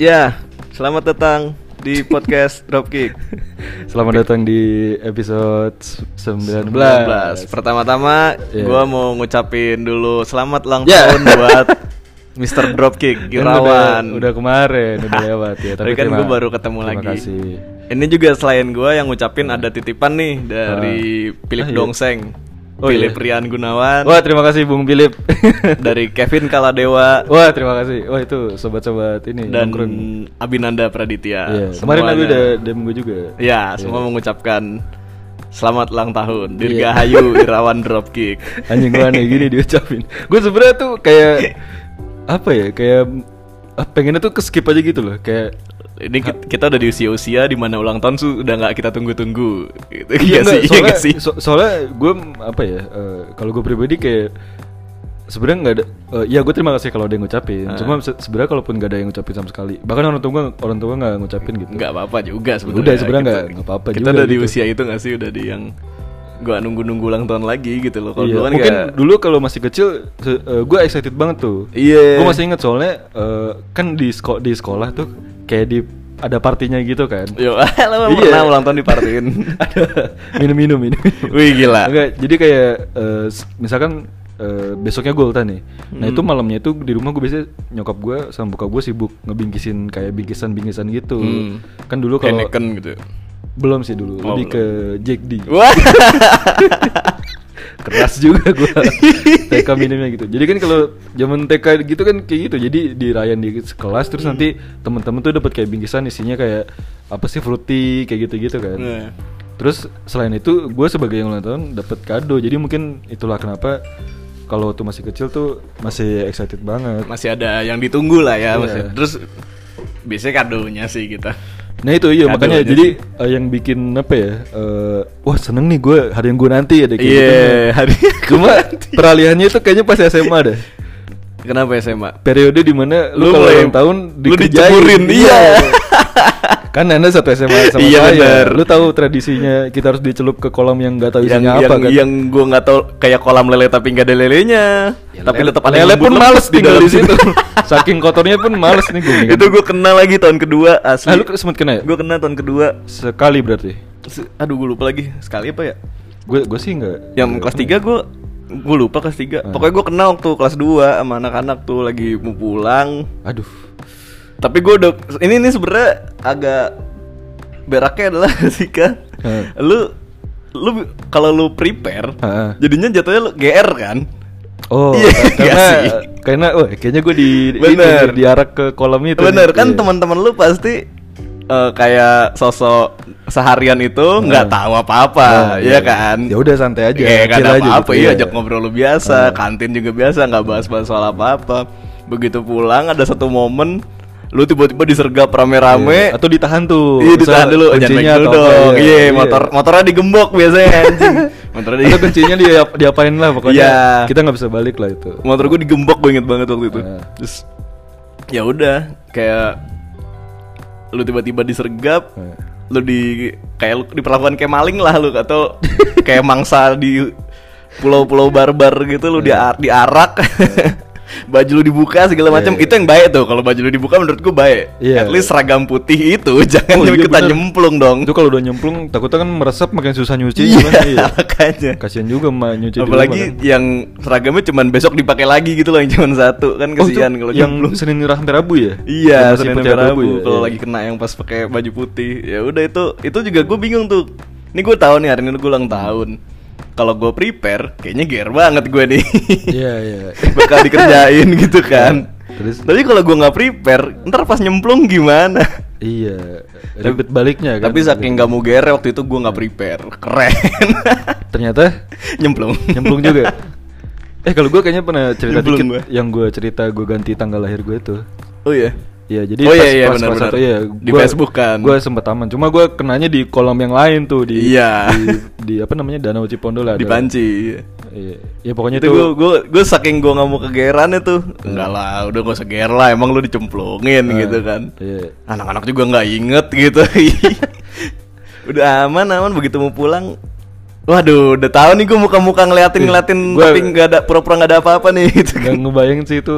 Ya, selamat datang di podcast Dropkick Selamat datang di episode 19. 19 Pertama-tama Iya. gua mau ngucapin dulu selamat ulang Ya. tahun buat Mr. Dropkick Girawan Udah, udah kemarin, udah lewat ya. Tapi kan gua baru ketemu terima lagi kasih. Ini juga selain gua yang ngucapin ada titipan nih dari Philip Ah, iya. Dongseng Oh, Philip iya. Rian Gunawan Wah, terima kasih Bung Philip. Dari Kevin Kaladewa Wah, terima kasih. Wah, itu sobat-sobat ini Dan nongkrong. Abinanda Praditya Iya, kemarin aku udah DM gue juga. Ya, semua mengucapkan selamat ulang tahun Iya. Dirgahayu Irawan Dropkick. Anjing gue aneh gini diucapin. Gue sebenarnya tuh kayak apa ya? Kayak ah, pengennya tuh ke skip aja gitu loh. Kayak Ini ki- kita udah di usia-usia di mana ulang tahun tuh udah nggak kita tunggu-tunggu. Gitu. Iya Iya sih, iya soalnya, sih. so- soalnya gue apa ya? eh, kalau gue pribadi kayak sebenarnya nggak ada. eh, ya gue terima kasih kalau ada yang ngucapin. Ah. Cuma se- sebenarnya kalaupun nggak ada yang ngucapin sama sekali, bahkan orang tua gue orang tua nggak ngucapin gitu. Nggak apa-apa juga sebenarnya. Udah, sebenarnya Kita- nggak- nggak apa-apa Kita juga udah di gitu. usia itu nggak sih udah di yang gua nunggu-nunggu ulang tahun lagi gitu loh. Kalau Iya, dulu kan mungkin nggak- dulu kalau masih kecil gue excited banget tuh. Iya. Gue masih inget soalnya eh, kan di seko- di sekolah tuh kayak di ada partinya gitu kan. Yo, lo Iya. pernah ulang tahun dipartiin. ada minum-minum minum. Wih, gila. Enggak, jadi kayak s- misalkan eh, besoknya gue ultah nih. Nah Hmm. itu malamnya itu di rumah gue biasanya nyokap gue sama buka gue sibuk ngebingkisin kayak bingkisan-bingkisan gitu. Hmm. Kan dulu kalau gitu. belum sih dulu, Oh, lebih belum. ke Jack D. Keras juga gue TK minimnya gitu jadi kan kalau zaman TK gitu kan kayak gitu jadi dirayain di kelas terus nanti temen-temen tuh dapat kayak bingkisan isinya kayak apa sih fruity kayak gitu-gitu kan Nah. terus selain itu gue sebagai yang ulang tahun dapat kado jadi mungkin itulah kenapa kalau waktu masih kecil tuh masih excited banget masih ada yang ditunggu lah ya Iya. masih. Terus biasanya kadonya sih kita. Nah itu iya Kado makanya aja jadi eh, yang bikin apa ya eh, Wah seneng nih gue hari yang gue nanti ada kayak Iya, gitu hari Cuma peralihannya itu kayaknya pas SMA deh Kenapa SMA? periode di mana Lu lu, kalau ulang tahun lu dikerjain. diceburin, iya. kan anda satu SMA sama Iya, saya bener. lu tahu tradisinya kita harus dicelup ke kolam yang nggak tahu yang isinya yang, apa kan yang gua nggak tahu kayak kolam lele tapi nggak ada lelenya. Ya, tapi lele- tetap ada lele yang pun males tinggal dalam di situ saking kotornya pun males nih gue Itu gua kena lagi tahun kedua asli. ah lu sempet kena ya Gua kena tahun kedua. sekali berarti Se- Aduh gua lupa lagi sekali apa ya? gue gue sih nggak Yang kelas pernah. 3 gua gua lupa kelas 3 Ah. Pokoknya gua kena waktu kelas 2 sama anak-anak tuh lagi mau pulang. aduh Tapi gue udah ini ini sebenarnya agak beraknya adalah Sika. Heeh. Lu lu kalau lu prepare Heeh. jadinya jatuhnya lu GR kan? oh Iya, karena iya sih. karena oh kayaknya gue di Bener. ini, diarak ke kolam itu Bener nih. kan Iya. teman-teman lu pasti eh, kayak sosok seharian itu nggak Heeh. tahu apa-apa, Nah, ya kan? ya udah santai aja Iya, aja apa-apa, gitu, iya iya. ajak ngobrol lu biasa, Heeh. kantin juga biasa, nggak bahas-bahas soal apa-apa. Begitu pulang ada satu momen lu tiba-tiba disergap rame-rame Iya, atau ditahan tuh Iya ditahan dulu, jangan kuncinya naik dulu dong. Iya, iya. motor motornya digembok biasanya anjing. Motornya di atau kuncinya dia diapain lah pokoknya Iya. kita nggak bisa balik lah itu motor gue digembok gue inget banget waktu itu. Ah. Terus ya udah kayak lu tiba-tiba disergap, Ah. lu di kayak lu diperlakukan kayak maling lah lu atau kayak mangsa di pulau-pulau barbar gitu lu diar diarak. Baju lu dibuka segala macam Iya, iya. itu yang baik tuh kalau baju lu dibuka menurut gue baik Iya. at least seragam putih itu jangan Oh, iya, ikutan bener. nyemplung dong itu kalau udah nyemplung takutnya kan meresap makin susah nyuci iya, gimana, iya. makanya kasian juga mah nyuci apalagi rumah kan. yang seragamnya cuman besok dipakai lagi gitu loh yang cuma satu kan oh, itu kesian kalau yang nyemplung. Senin sampai Rabu ya Iya, Senin sampai Rabu. ya? Kalau Iya. lagi kena yang pas pakai baju putih, ya udah itu itu juga gue bingung tuh. Ini gue tahu nih hari ini gue ulang tahun. Kalau gue prepare, kayaknya gear banget gue nih. iya iya Bakal dikerjain gitu kan. Terus? Tapi kalau gue nggak prepare, ntar pas nyemplung gimana? iya ribet baliknya kan Tapi saking nggak mau gear waktu itu gue nggak prepare, keren. ternyata nyemplung. nyemplung juga eh kalau gue kayaknya pernah cerita Nyemplung dikit gua. yang gue cerita gue ganti tanggal lahir gue itu Oh iya. Iya jadi Oh, iya, pas, iya, pas benar, kelas benar. satu, iya, Di Facebook kan. Gue sempet aman, cuma gue kenanya di kolam yang lain tuh di Iya. di, di apa namanya Danau Cipondo lah. Di ada. panci. Iya, ya pokoknya itu gue gue gue saking gue nggak mau kegeran itu enggak lah udah gak usah ger lah emang lu dicemplungin Eh, gitu kan Iya. anak-anak juga nggak inget gitu udah aman aman begitu mau pulang waduh udah tahu nih gue muka-muka ngeliatin ngeliatin Gua- tapi nggak ada pura-pura nggak ada apa-apa nih gitu Gak kan ngebayangin sih itu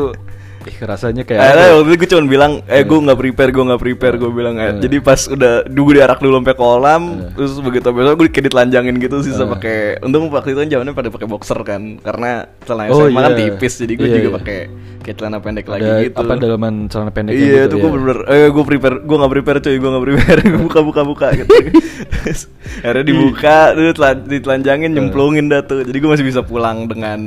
Ih, rasanya kayak apa? waktu itu gue cuma bilang, eh gue nggak prepare, gue nggak prepare, gue bilang. eh. Eh. Jadi pas udah dulu diarak dulu sampai kolam, Eh. terus begitu besok gue kayak ditelanjangin gitu sih, Eh. pakai. Untung waktu itu kan zamannya pada pakai boxer kan, karena celana Oh, SMA kan iya. tipis, jadi gue Iya, juga iya. pakai kayak celana pendek lagi Ada gitu. apa dalaman celana pendek Iya, gitu, itu ya. gue bener-bener, eh gue prepare, gue nggak prepare cuy, gue nggak prepare, buka buka buka gitu. Akhirnya dibuka, terus telan- ditelanjangin, Eh. nyemplungin dah tuh. Jadi gue masih bisa pulang dengan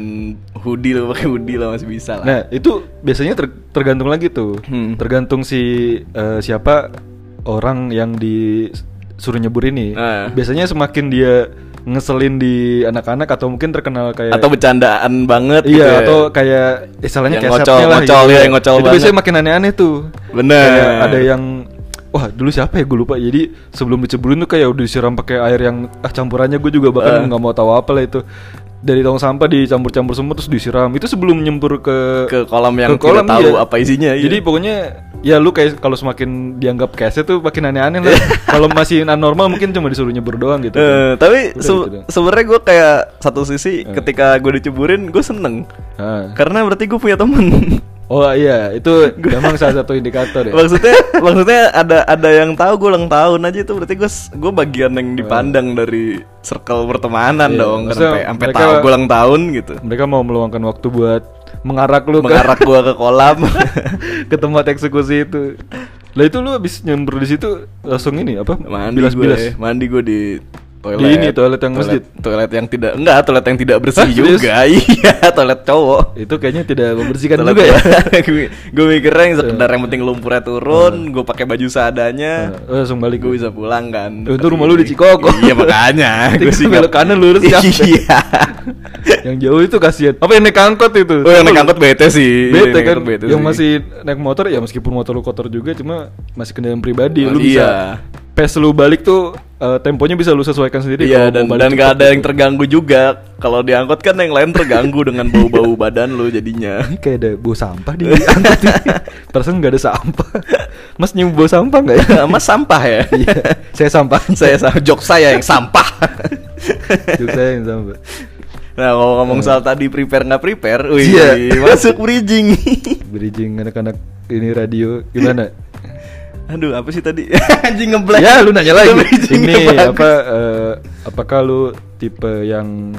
hoodie loh, pakai hoodie lah masih bisa lah. Nah, itu biasanya ter- tergantung lagi tuh. Hmm. Tergantung si eh, siapa orang yang disuruh nyebur ini. Ah. Biasanya semakin dia ngeselin di anak-anak atau mungkin terkenal kayak atau bercandaan banget Iya, gitu ya. atau kayak istilahnya Yang kayak ngocol- lah ngocol, gitu. ya, yang ngocol Itu banget. biasanya makin aneh-aneh tuh. Bener. Kayak ada yang wah dulu siapa ya gue lupa. Jadi sebelum diceburin tuh kayak udah disiram pakai air yang ah campurannya gue juga bahkan Eh. nggak mau tahu apa lah itu. Dari tong sampah dicampur-campur semua terus disiram. Itu sebelum nyempur ke Ke kolam yang ke kolam, tidak tahu iya. apa isinya, iya. Jadi pokoknya ya lu kayak kalau semakin dianggap kese tuh makin aneh-aneh lah. kalau masih anormal mungkin cuma disuruh nyebur doang gitu. Eh, tapi Udah se- gitu sebenarnya gue kayak satu sisi Eh. ketika gue diceburin gue seneng Ah. karena berarti gue punya temen Oh iya, itu memang salah satu indikator ya. maksudnya maksudnya ada ada yang tahu gue ulang tahun aja itu berarti gue gue bagian yang dipandang dari circle pertemanan Iya, dong maksudnya sampai sampai tahu gue ulang tahun gitu Mereka mau meluangkan waktu buat mengarak lu ke- mengarak gue ke kolam ke tempat eksekusi itu. Lah itu lu habis nyember di situ langsung ini apa? mandi Bilas-bilas. gue mandi gue di toilet Di ini, toilet yang masjid? toilet yang tidak enggak toilet yang tidak bersih Hah, juga iya toilet cowok Itu kayaknya tidak membersihkan Toilet juga ya. gue mikirnya yang sekedar yang penting lumpurnya turun gue pakai baju seadanya Eh, langsung balik gue bisa pulang kan itu rumah lu di Cikoko. iya makanya Tinggal sih belok kanan lurus nyampe. iya yang jauh itu kasihan. Apa yang naik angkot itu? oh yang naik angkot bete sih Bete kan. bete yang sih. masih naik motor ya meskipun motor lu kotor juga cuma masih kendaraan pribadi lu iya. bisa pas lu balik tuh eh, temponya bisa lu sesuaikan sendiri Iya dan dan gak ada gitu. yang terganggu juga kalau diangkut kan yang lain terganggu dengan bau-bau badan lu jadinya kayak ada bau sampah di angkot ini. Perasaan nggak ada sampah. Mas nyium bau sampah nggak ya? Mas sampah ya Iya, saya sampah. saya sa- jok saya yang sampah Juk saya yang sampah. nah kalau ngomong soal tadi prepare nggak prepare wih Iya. masuk bridging Bridging anak-anak ini radio gimana? Aduh, apa sih tadi? Anjing ngeblank. ya lu nanya lagi. Ini apa? eh, apakah lu tipe yang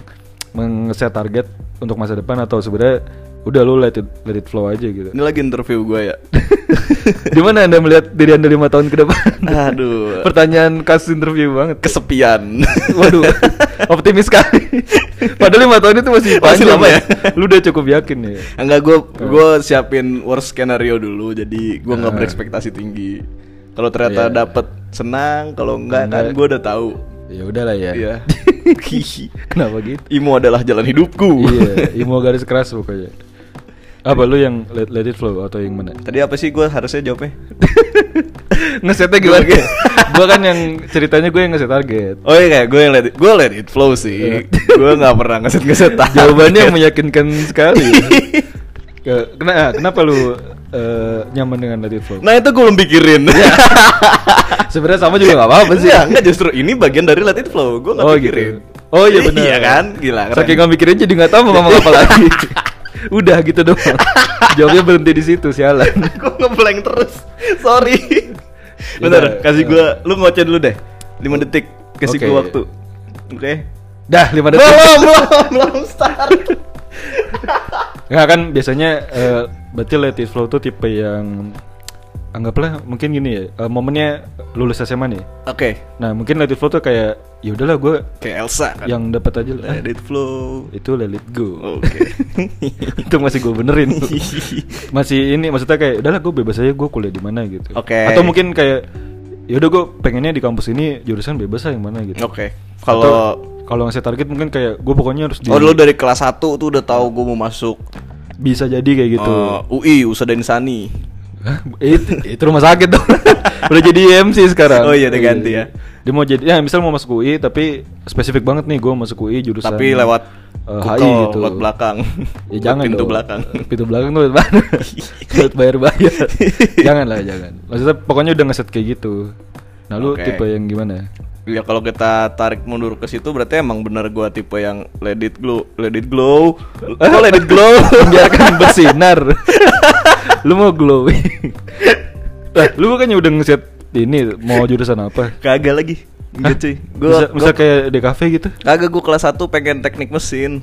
nge-set target untuk masa depan atau sebenarnya udah lu let it, let it flow aja gitu? Ini lagi interview gue ya. Di mana anda melihat diri anda lima tahun ke depan? Aduh. Pertanyaan kasus interview banget. Kesepian. Waduh, optimis sekali. Padahal lima tahun itu masih Masih panjang lama ya? Lu udah cukup yakin ya. Enggak, gue gue siapin worst scenario dulu, jadi gue nggak Ah. berekspektasi tinggi. Kalau ternyata Iya. dapet senang, kalau enggak kan gue udah tahu. Ya udahlah ya. Iya. Kenapa gitu? Imo adalah jalan hidupku. iya, imo garis keras pokoknya. Apa lu yang let, let it flow atau yang mana? Tadi apa sih gue harusnya jawabnya? Ngesetnya gimana? gua kan yang ceritanya gue yang ngeset target. Oh iya kayak gue yang let it, gue let it flow sih. gue nggak pernah ngeset ngeset. Jawabannya meyakinkan sekali. Ke- Kenapa, kenapa lu eh, nyaman dengan let it flow? Nah itu gue belum pikirin. Sebenarnya sama juga gak apa-apa sih. Enggak, enggak justru ini bagian dari let it flow. Gue nggak Oh pikirin. gitu. Oh iya benar. Iya kan? Gila. keren. Saking gak mikirin jadi nggak tahu mau ngomong apa lagi. Udah gitu doang. Jawabnya berhenti di situ sialan. gue ngeblank terus. Sorry. Udah, kasih ya. gue. Lu ngoceh dulu deh. 5 detik. Kasih Oke. gue waktu. Oke. Dah 5 detik. Belum, belum, belum start. Nggak kan biasanya eh, berarti let it flow tuh tipe yang anggaplah mungkin gini ya eh, momennya lulus SMA nih. Oke. Nah mungkin let it flow tuh kayak ya udahlah gue Kayak Elsa kan. yang dapat aja lah. let it flow. itu let it go. Oke. itu masih gue benerin. masih ini maksudnya kayak udahlah gue bebas aja gue kuliah di mana gitu. Oke. Atau mungkin kayak ya udah gue pengennya di kampus ini jurusan bebas lah yang mana gitu. Oke. Atau Kalau kalau ngasih target mungkin kayak gue pokoknya harus di Oh lu dari kelas 1 tuh udah tahu gue mau masuk bisa jadi kayak gitu. eh, UI Usada Insani. Itu, itu rumah sakit dong. Udah jadi MC sekarang. Oh iya, udah ganti ya. Dia mau jadi ya misal mau masuk UI tapi spesifik banget nih gue masuk UI jurusan Tapi lewat eh, kukel, HI gitu. lewat belakang. Ya jangan pintu dong. belakang. Pintu belakang tuh lewat bayar-bayar. jangan lah, jangan. Maksudnya pokoknya udah ngeset kayak gitu. Nah, lu Oke. tipe yang gimana? Ya kalau kita tarik mundur ke situ berarti emang bener gua tipe yang let it glow, let it glow. Kok let it glow? Biarkan bersinar. lu mau glowing. Lah, lu bukannya udah ngeset ini mau jurusan apa? Kagak lagi. Enggak cuy. Gua bisa, bisa gua- kayak di cafe gitu? kagak gua kelas 1 pengen teknik mesin.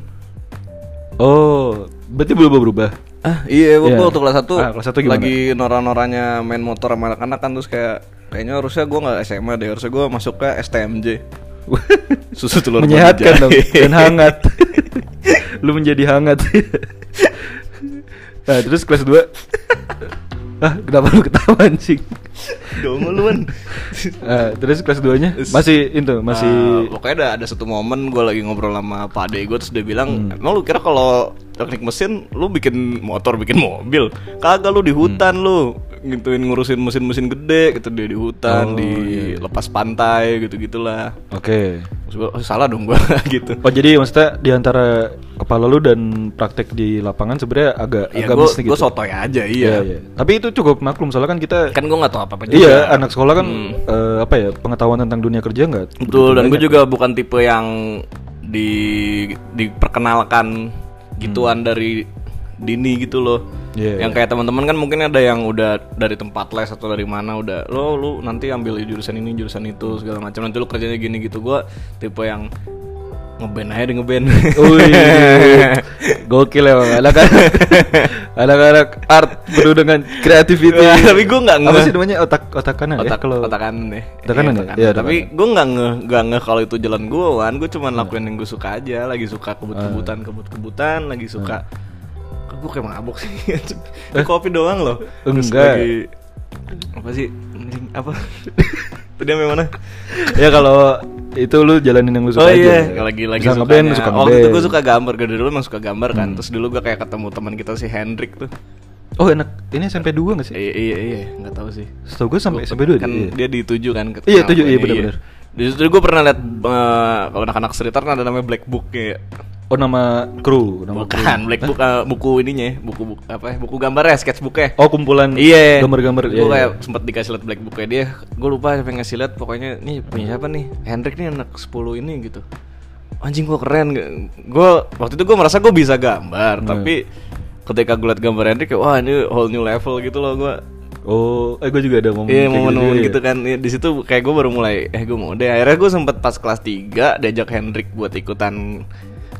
Oh, berarti belum berubah. Ah iya, gua gua waktu kelas 1 Ah, kelas satu gimana? lagi nora-noranya main motor sama anak-anak kan terus kayak kayaknya harusnya gua nggak SMA deh, harusnya gua masuk ke STMJ. Susu telur Menyehatkan dong dan hangat. lu menjadi hangat. nah, terus kelas 2 Ah, kenapa lu ketawa anjing? Dong lu kan. Ah, terus kelas 2-nya masih itu, masih Ah, pokoknya ada ada satu momen gue lagi ngobrol sama Pak Ade gue terus dia bilang emang lu kira kalau teknik mesin lu bikin motor bikin mobil kagak lu di hutan lu ngituin ngurusin mesin-mesin gede gitu dia di hutan Oh, di iya, iya. lepas pantai gitu gitulah Oke. terus gue salah dong gue gitu Oh jadi maksudnya di antara kepala lu dan praktek di lapangan sebenarnya agak ya agak gue mesti gue sotoy aja Iya, iya, iya. Tapi itu cukup maklum soalnya kan kita kan gue nggak tahu apa apa juga Iya, anak sekolah kan Hmm. eh, apa ya pengetahuan tentang dunia kerja nggak? Betul, dan gue juga bukan tipe yang di diperkenalkan gituan dari dini gitu loh. Iya, yang iya. kayak teman-teman kan mungkin ada yang udah dari tempat les atau dari mana udah lo lu nanti ambil jurusan ini jurusan itu segala macam nanti lu kerjanya gini gitu gue tipe yang ngeband aja ngeband banyak. Wih, gokil emang anak-anak anak-anak art penuh dengan creativity. Wah, tapi gue nggak apa ngeh. sih namanya otak otak kanan ya otak kalau otak kanan deh Otak kanan ya? Iya, otak tapi kanan. gue nggak ngeh nggak ngeh kalau itu jalan gue kan gue cuma lakuin yang gue suka aja lagi suka kebut-kebutan Ah. kebut-kebutan lagi suka gue kayak mabuk sih. Ini kopi doang loh. Terus Enggak. lagi apa sih? Apa? Tadi sampai mana? Ya kalau itu lu jalanin yang lu suka oh aja. iya lagi lagi Bisa suka ngeband, suka waktu itu ngeband. gue suka gambar. Gue dulu emang suka gambar kan. Hmm. terus dulu gue kayak ketemu teman kita si Hendrik tuh. Oh enak, ini SMP 2 gak sih? iya iya iya. Nggak tahu sih. Setahu gue sampai SMP 2 kan dia. di tujuh kan ke- Iya, kenapa tujuh, iya, ini, benar-benar. Di situ gue pernah liat eh, kalau anak-anak streeter kan ada namanya Black Book ya. Oh nama kru, nama kru. Bukan Black Book eh, buku ininya, buku buku apa ya? Buku gambarnya, sketchbooknya. Oh kumpulan Iya. gambar-gambar. Gue iya, kayak iya. sempet dikasih liat Black Booknya dia. Gue lupa siapa yang ngasih liat. Pokoknya nih punya siapa nih? Hendrik nih anak 10 ini gitu. Anjing gue keren. Gue waktu itu gue merasa gue bisa gambar, Hmm. tapi ketika gue liat gambar Hendrik kayak wah ini whole new level gitu loh gue. Oh, eh gue juga ada momen Iya kayak momen-momen juga, gitu ya. kan Iya, Di situ kayak gue baru mulai Eh gue mau deh Akhirnya gue sempet pas kelas 3 Diajak Hendrik buat ikutan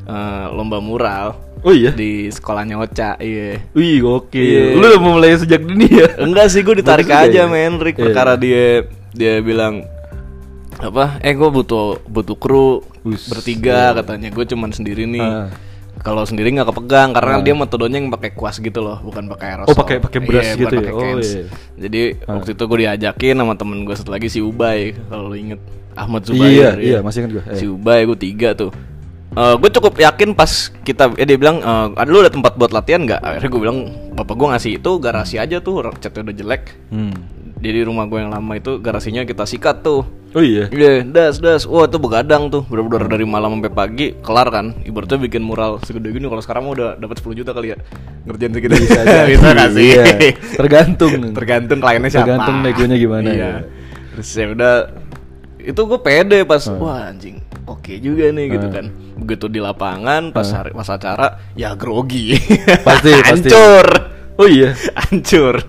eh, Lomba mural Oh iya. Di sekolahnya Ocha Iya Wih, gokil. Iya. Lu udah mau mulai sejak dini ya? Enggak sih gue ditarik Bagus aja ya. sama Hendrik Iya. Perkara dia Dia bilang apa eh gue butuh butuh kru Wus, bertiga iya. katanya gue cuman sendiri nih Ah. kalau sendiri nggak kepegang karena Ah. dia metodenya yang pakai kuas gitu loh bukan pakai aerosol Oh, pakai- pakai brush Iya, gitu ya? Oh, iya. jadi Ah. waktu itu gue diajakin sama temen gue satu lagi si Ubay kalau inget Ahmad Zubair Iya, ya. iya, masih ingat gue. si Ubay gue tiga tuh gue cukup yakin pas kita eh, dia bilang eh, ada lu ada tempat buat latihan nggak akhirnya gue bilang bapak gue ngasih itu garasi aja tuh catnya udah jelek Hmm. jadi rumah gue yang lama itu garasinya kita sikat tuh Oh iya. Iya, das, das. Wah, itu begadang tuh. Bener-bener dari malam sampai pagi kelar kan. Ibaratnya bikin mural segede gini kalau sekarang udah dapat 10 juta kali ya. Ngerjain segitu Bisa aja. Bisa nggak sih? Iya. Tergantung. Tergantung kliennya siapa. Tergantung negonya gimana, Iya. ya. Terus ya udah itu gue pede pas Hmm. wah anjing. Oke juga nih gitu Hmm. kan. Begitu di lapangan pas hari pas acara ya grogi. Pasti, pasti. Hancur. Oh iya. Hancur.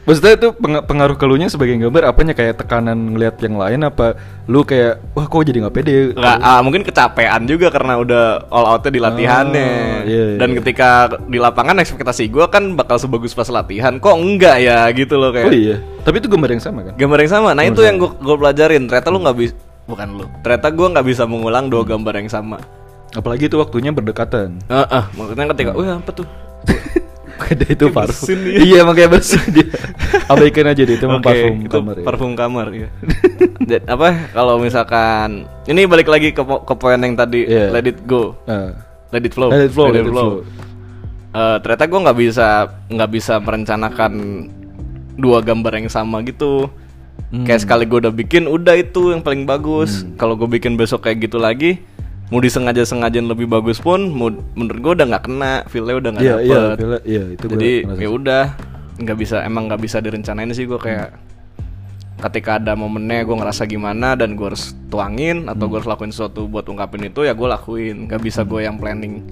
Maksudnya itu peng- pengaruh ke elunya sebagai gambar apanya kayak tekanan ngelihat yang lain apa lu kayak wah kok jadi nggak pede Nggak, ah, mungkin kecapean juga karena udah all outnya di latihannya Oh, iya, iya. dan ketika di lapangan ekspektasi gue kan bakal sebagus pas latihan kok enggak ya gitu loh kayak Oh iya. Tapi itu gambar yang sama kan? gambar yang sama nah itu yang gue gue pelajarin ternyata lu nggak bisa bukan lu ternyata gue nggak bisa mengulang dua gambar yang sama Apalagi itu waktunya berdekatan. Heeh, maksudnya ketika wah apa tuh Ada itu parfum. dia. iya makanya bersin dia. Abaikan aja deh itu emang Oke, parfum itu kamar ya. parfum kamar ya. Dan apa kalau misalkan ini balik lagi ke po- ke poin yang tadi Iya. let it go Nah, let it flow Let it flow, let it flow. Eh, ternyata gue nggak bisa nggak bisa merencanakan dua gambar yang sama gitu Hmm. kayak sekali gue udah bikin udah itu yang paling bagus. Kalau gue bikin besok kayak gitu lagi mau disengaja sengajain lebih bagus pun mau, menurut gue udah nggak kena feelnya udah nggak Iya, iya, dapet. iya, itu gua jadi ngerasa ya udah nggak bisa emang nggak bisa direncanain sih gue kayak ketika ada momennya gue ngerasa gimana dan gue harus tuangin atau gue harus lakuin sesuatu buat ungkapin itu ya gue lakuin. Gak bisa gue yang planning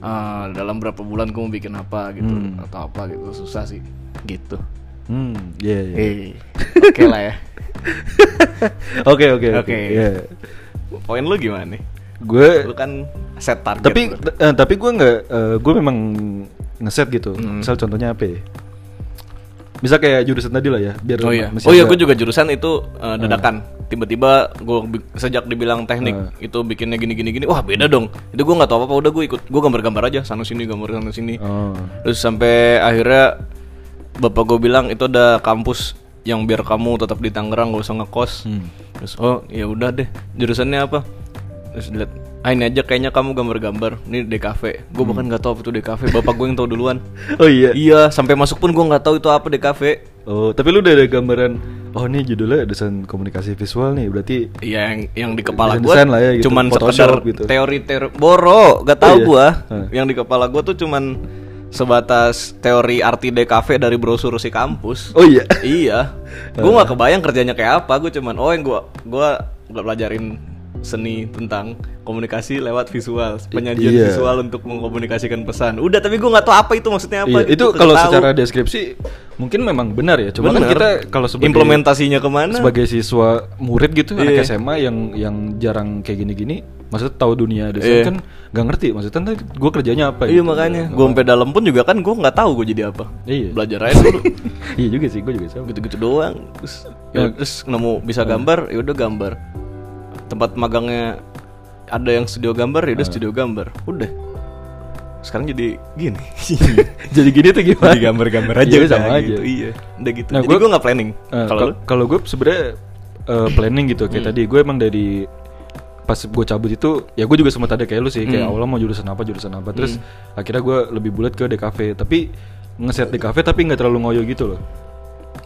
ah, dalam berapa bulan gue mau bikin apa gitu Hmm. atau apa gitu susah sih. Gitu Hmm, iya iya. eh oke lah ya Oke oke oke. Oke. Iya. poin lu gimana nih Gue lu kan set target tapi eh, tapi gue nggak eh, gue memang ngeset gitu. Hmm. Misal contohnya apa ya? Bisa kayak jurusan tadi lah ya, biar Oh iya, oh iya, gue juga jurusan itu uh, dadakan. Tiba-tiba gue sejak dibilang teknik Hmm. itu bikinnya gini gini gini, wah beda dong. Itu gue nggak tahu apa apa, udah gue ikut, gue gambar-gambar aja sana sini gambar sana sini. Oh. Terus sampai akhirnya bapak gue bilang itu ada kampus yang biar kamu tetap di Tangerang gak usah ngekos. Hmm. Terus oh ya udah deh, jurusannya apa? Terus dilihat, ah ini aja kayaknya kamu gambar-gambar. Ini DKV. Gue bahkan nggak tahu apa itu DKV. Bapak gue yang tahu duluan. Oh iya. Iya, sampai masuk pun gue nggak tahu itu apa DKV. Oh, tapi lu udah ada gambaran. Oh, ini judulnya desain komunikasi visual nih. Berarti Iya yang yang di kepala gue ya gitu, cuman Photoshop sekedar gitu. teori teori boro gak tahu Oh, iya? gua Hah. yang di kepala gue tuh cuman sebatas teori arti DKV dari brosur si kampus Oh iya. iya gue nggak kebayang kerjanya kayak apa gue cuman oh yang gua gua gua pelajarin seni tentang komunikasi lewat visual penyajian Iya. visual untuk mengkomunikasikan pesan udah tapi gue nggak tahu apa itu maksudnya apa Iya, gitu, itu kalau tahu. secara deskripsi mungkin memang benar ya. Cuma kan Bener. kita kalau sebagai implementasinya ke mana sebagai siswa murid gitu anak Iya. SMA yang yang jarang kayak gini-gini, maksudnya tahu dunia desain Iya. kan nggak ngerti. Maksudnya ntar gue kerjanya apa? Iya gitu. makanya, gue sampai dalam pun juga kan gue nggak tahu gue jadi apa. Iya. Belajar aja dulu. iya juga sih, gue juga sama. gitu-gitu doang. Terus, ya, Ya. terus nemu bisa gambar, ya udah gambar. Tempat magangnya ada yang studio gambar, ya udah studio gambar. Udah. Sekarang jadi gini. Jadi gini tuh gimana? jadi gambar-gambar aja Iya, sama aja. gitu. Iya, udah gitu. Nah, jadi gue nggak planning. Eh, Kalau kalau gue sebenarnya eh, planning gitu kayak Hmm. tadi gue emang dari pas gue cabut itu ya gue juga sempat ada kayak lu sih kayak Hmm. awalnya mau jurusan apa jurusan apa terus akhirnya gue lebih bulat ke DKV tapi ngeset DKV tapi nggak terlalu ngoyo gitu loh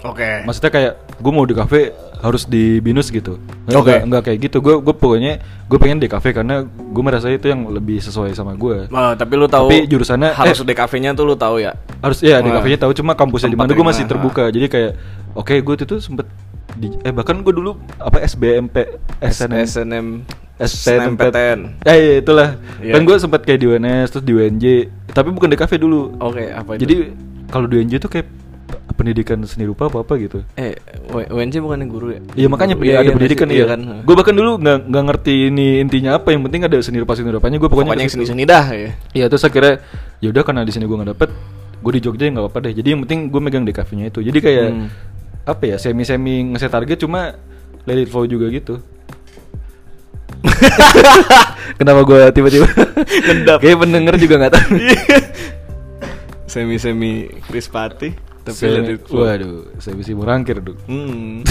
Oke. maksudnya kayak gue mau DKV harus di binus gitu Oke. nggak- nggak kayak gitu gue gue pokoknya gue pengen DKV karena gue merasa itu yang lebih sesuai sama gue Eh, tapi lu tahu Tapi jurusannya- harus eh. DKV-nya tuh lu tahu ya. harus ya Wah. DKV-nya tahu cuma kampusnya di mana gue di masih terbuka jadi kayak oke gue itu tuh sempet di, eh bahkan gue dulu apa SBMP SNM SNM SNMPTN eh iya, itulah Iya. kan gue sempet kayak di UNS terus di UNJ tapi bukan DKV dulu Oke, apa itu? jadi kalau di UNJ tuh kayak pendidikan seni rupa apa apa gitu eh UNJ bukannya guru ya? Iya makanya Iya, ada iya, pendidikan iya iya kan. Gue bahkan dulu nggak nggak ngerti ini intinya apa. Yang penting ada seni rupa seni rupanya. Gue pokoknya, Pokoknya yang situ. seni-seni dah ya. Iya terus akhirnya ya udah karena di sini gue nggak dapet, gue di Jogja ya nggak apa-apa deh. Jadi yang penting gue megang DKV-nya itu. Jadi kayak Hmm. Apa ya semi semi ngeset target cuma let it flow juga gitu. Kenapa gue tiba-tiba. Kayak pendenger juga nggak tahu. Semi-semi Krispati tapi Semi- let it flow. Waduh, saya bisa merangkir dong. Hmm.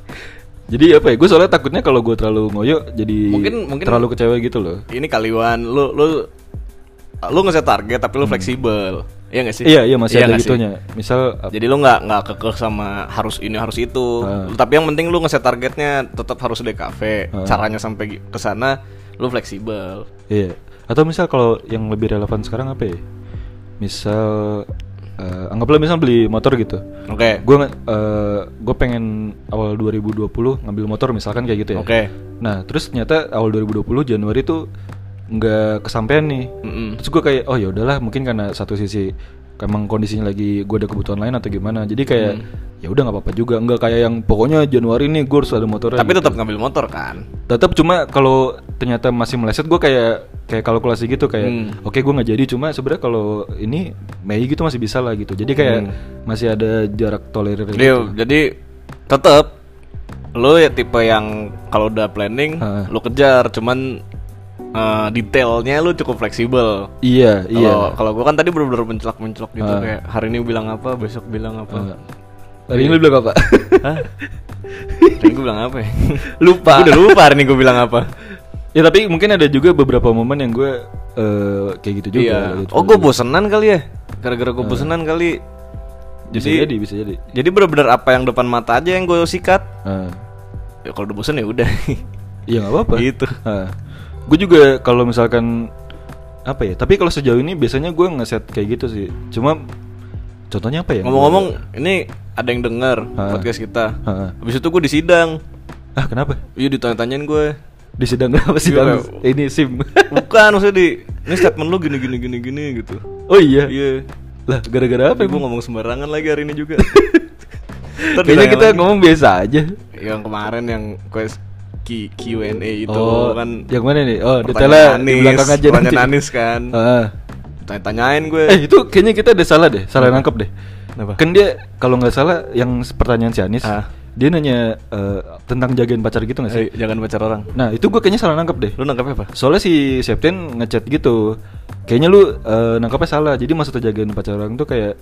Jadi apa ya? Gue soalnya takutnya kalau gue terlalu ngoyo jadi Mungkin- mungkin- terlalu kecewa gitu loh. Ini kaliwan lu lu lu ngeset target tapi lu fleksibel. Iya gak sih? Iya iya masih ada nggak sih? gitunya. Misal Jadi lu nggak nggak kekeh sama harus ini harus itu. Ah. Tapi yang penting lu ngeset targetnya tetap harus DKV. Ah. Caranya sampai ke sana lu fleksibel. Iya. Atau misal kalau yang lebih relevan sekarang apa ya? Misal eh, anggaplah misal beli motor gitu. Oke. Gue gue pengen awal 2020 ngambil motor misalkan kayak gitu ya. Oke. Nah terus ternyata awal 2020 Januari tuh nggak kesampaian nih. Mm-mm. Terus gue kayak oh ya udahlah mungkin karena satu sisi emang kondisinya lagi gue ada kebutuhan lain atau gimana. Jadi kayak Hmm. ya udah nggak apa-apa juga. Nggak kayak yang pokoknya Januari nih gue harus ada motor. Tapi tetap ngambil motor kan? tetap cuma kalau ternyata masih meleset gue kayak kayak kalkulasi gitu kayak Hmm. oke gue nggak jadi cuma sebenarnya kalau ini Mei gitu masih bisa lah gitu jadi kayak Hmm. masih ada jarak tolerir Jadi, gitu. jadi tetap lo ya tipe yang kalau udah planning Heeh. lo kejar, cuman eh, detailnya lo cukup fleksibel. iya Kalau iya kalau gua kan tadi bener-bener mencelak-mencelok gitu Heeh. kayak hari ini bilang apa, besok bilang apa. Hari ini lu bilang apa? Hah? Ini gua bilang apa ya? Lupa. Gua udah lupa hari ini gua bilang apa. ya tapi mungkin ada juga beberapa momen yang gue eh, kayak gitu juga. iya. gitu Oh, juga. bosenan kali ya. Gara-gara gua bosenan kali. Bisa Jadi jadi, bisa jadi. jadi bener-bener apa yang depan mata aja yang gue sikat. Heeh. Ya kalau udah bosen ya udah. Iya nggak apa-apa. Gitu. Gue juga kalau misalkan apa ya? Tapi kalau sejauh ini biasanya gue ngeset kayak gitu sih. Cuma Contohnya apa ya? Ngomong-ngomong, ini ada yang denger Ha. podcast kita. Ha. Habis itu gue disidang. Ah, kenapa? Iya ditanya-tanyain gue. Di sidang apa sih? Bang? Ini SIM. Bukan maksudnya di ini statement lu gini gini gini gini gitu. oh iya. Iya. Lah, gara-gara apa Gue emang? ngomong sembarangan lagi hari ini juga. Kayaknya kita lagi. ngomong biasa aja. yang kemarin yang quest Q- Q&A itu oh, kan yang mana nih? Oh, detailnya di belakang aja pertanyaan nanti. Anis kan. Ah. Tanya-tanyain gue. Eh, itu kayaknya kita ada salah deh, salah nangkep deh. Kenapa? Kan dia kalau nggak salah yang pertanyaan si Anis, Ah. dia nanya eh, tentang jagain pacar gitu nggak sih? Eh, jangan pacar orang. Nah, itu gue kayaknya salah nangkep deh. Lu nangkapnya apa? Soalnya si Septian ngechat gitu. Kayaknya lu eh, nangkapnya salah. Jadi maksudnya jagain pacar orang tuh kayak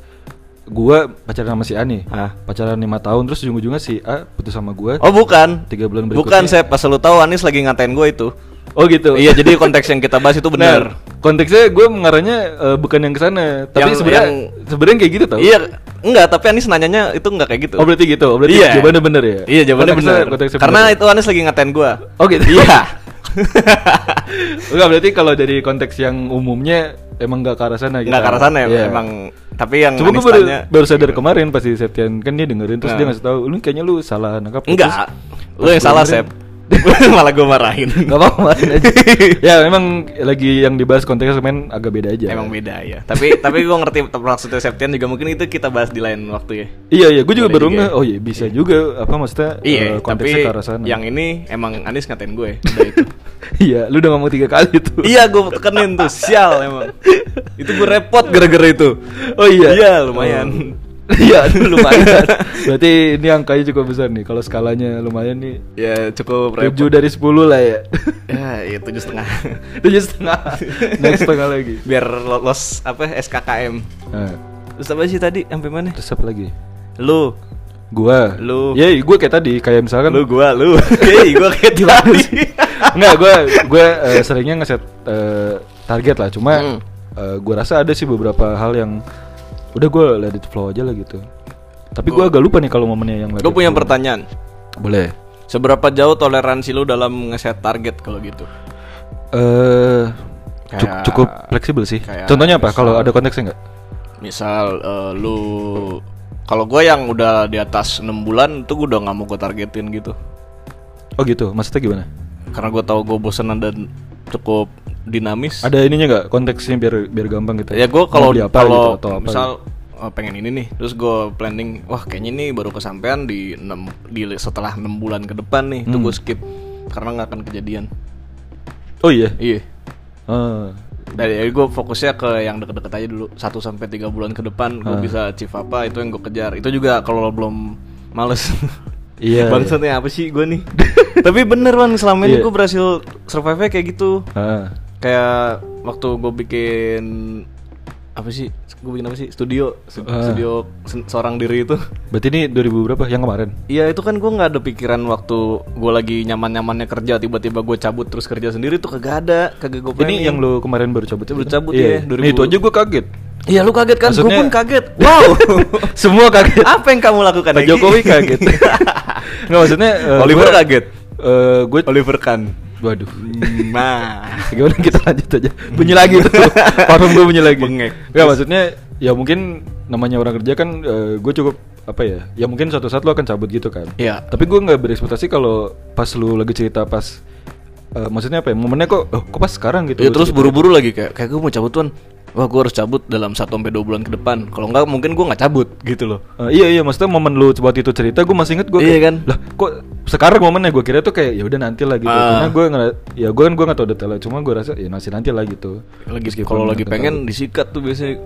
gua pacaran sama si A nih. Ah. Pacaran lima tahun terus ujung-ujungnya si A putus sama gua. Oh bukan. Tiga bulan Bukan berikutnya. saya pas lu tahu Anis lagi ngatain gue itu. Oh gitu. Iya jadi konteks yang kita bahas itu benar. Nah, konteksnya gue mengarahnya eh, bukan yang ke sana, tapi Yang- sebenarnya yang- sebenarnya kayak gitu tau. Iya, enggak, tapi Anis nanyanya itu enggak kayak gitu. Oh berarti gitu. Oh, berarti iya. jawabannya bener ya? Iya, jawabannya benar. Karena bener. itu Anis lagi ngatain gua. Oh gitu. Iya. Enggak berarti kalau dari konteks yang umumnya emang gak ke arah sana gitu. Enggak ke arah sana ya, Iya. emang tapi yang Cuma gue baru, baru sadar kemarin pas si Septian kan dia dengerin terus Nah. dia ngasih tahu lu kayaknya lu salah nangkap enggak. Terus Lu yang salah, Sep. Malah gua marahin. Gak apa-apa marahin aja Ya memang lagi yang dibahas konteksnya main agak beda aja Emang beda ya. Tapi tapi gua ngerti maksudnya Septian juga mungkin itu kita bahas di lain waktu ya. Iya iya gue juga Boleh baru nge ya. Oh iya bisa juga Apa maksudnya Iya, tapi konteksnya ke arah sana yang ini emang Anis ngatain gue. Udah itu. Iya lu udah ngomong tiga kali tuh iya, gue tekenin tuh, sial emang. Itu gue repot gara-gara itu. Oh iya Iya, lumayan. Oh. Iya lumayan Berarti ini angkanya cukup besar nih Kalau skalanya lumayan nih Ya cukup repot. 7 dari 10 lah ya Ya, iya tujuh setengah. Tujuh setengah Next setengah lagi Biar lolos apa SKKM. nah, Terus apa sih tadi? Sampai mana? Terus apa lagi? Lu, Gua Lu. Ya gue kayak tadi Kayak misalkan lu gua, lu. Hei, gua kayak tadi. Enggak, gue gue eh, seringnya ngeset eh, target lah. Cuma Hmm. eh, gue rasa ada sih beberapa hal yang udah gue let it flow aja lah gitu. Tapi gue agak lupa nih kalau momennya yang Gue punya flow. pertanyaan. Boleh. Seberapa jauh toleransi lu dalam ngeset target kalau gitu? Eh cuk- Kayak- cukup fleksibel sih. Contohnya apa? Kalau ada konteksnya nggak? Misal eh, lu kalau gue yang udah di atas 6 bulan itu gue udah nggak mau gue targetin gitu. Oh gitu. Maksudnya gimana? Karena gue tahu gue bosenan dan cukup dinamis. Ada ininya nggak konteksnya biar biar gampang gitu? Ya gue kalau kalau gitu misal gitu. oh, pengen ini nih, terus gue planning, wah kayaknya ini baru kesampaian di 6 di setelah 6 bulan ke depan nih, itu Hmm. gue skip karena nggak akan kejadian. Oh iya. Iya. Ah. Dari gue fokusnya ke yang deket-deket aja dulu 1 sampai 3 bulan ke depan gue Ah. bisa achieve apa itu yang gue kejar. Itu juga kalau belum males. Iya, Bangsatnya apa sih gue nih? Tapi bener Wan, selama ini Iya. gue berhasil survive kayak gitu. Ah. Kayak waktu gue bikin apa sih? Gue bikin apa sih? Studio, Stu- Ah. studio se- seorang diri itu. Berarti ini 2000 berapa? Yang kemarin? Iya itu kan gue nggak ada pikiran waktu gue lagi nyaman-nyamannya kerja tiba-tiba gue cabut terus kerja sendiri tuh kagak ada, kagak gue Ini yang lu kemarin baru cabut Baru itu? cabut, iya. iya, Nih, 2000. itu aja gue kaget. Iya lu kaget kan? Gue pun kaget. Wow. Semua kaget. Apa yang kamu lakukan? Pak? Jokowi kaget. Nggak maksudnya eh, Oliver gua- kaget. Eh, gue Oliver kan. waduh. Nah. Gimana kita lanjut aja. Bunyi lagi tuh. Parfum gue bunyi lagi. Bengek. Nggak maksudnya ya mungkin namanya orang kerja kan eh, gue cukup apa ya? Ya mungkin suatu saat lo akan cabut gitu kan. Iya. Tapi gue nggak berekspektasi kalau pas lu lagi cerita pas eh, maksudnya apa ya? Momennya kok oh, kok pas sekarang gitu. Ya terus cerita. buru-buru lagi kayak kayak gue mau cabut tuan. Wah gue harus cabut dalam 1 sampai 2 bulan ke depan. Kalau enggak mungkin gue nggak cabut gitu loh. Eh, iya iya maksudnya momen lu waktu itu cerita gue masih inget gue Iya kan? lah kok sekarang momennya gue kira tuh kayak ya udah nanti lah gitu Ah. karena gue nggak ya gue kan gue nggak tahu detailnya cuma gue rasa ya masih nanti lah gitu Lagi kalau lagi pengen tahu. disikat tuh biasanya.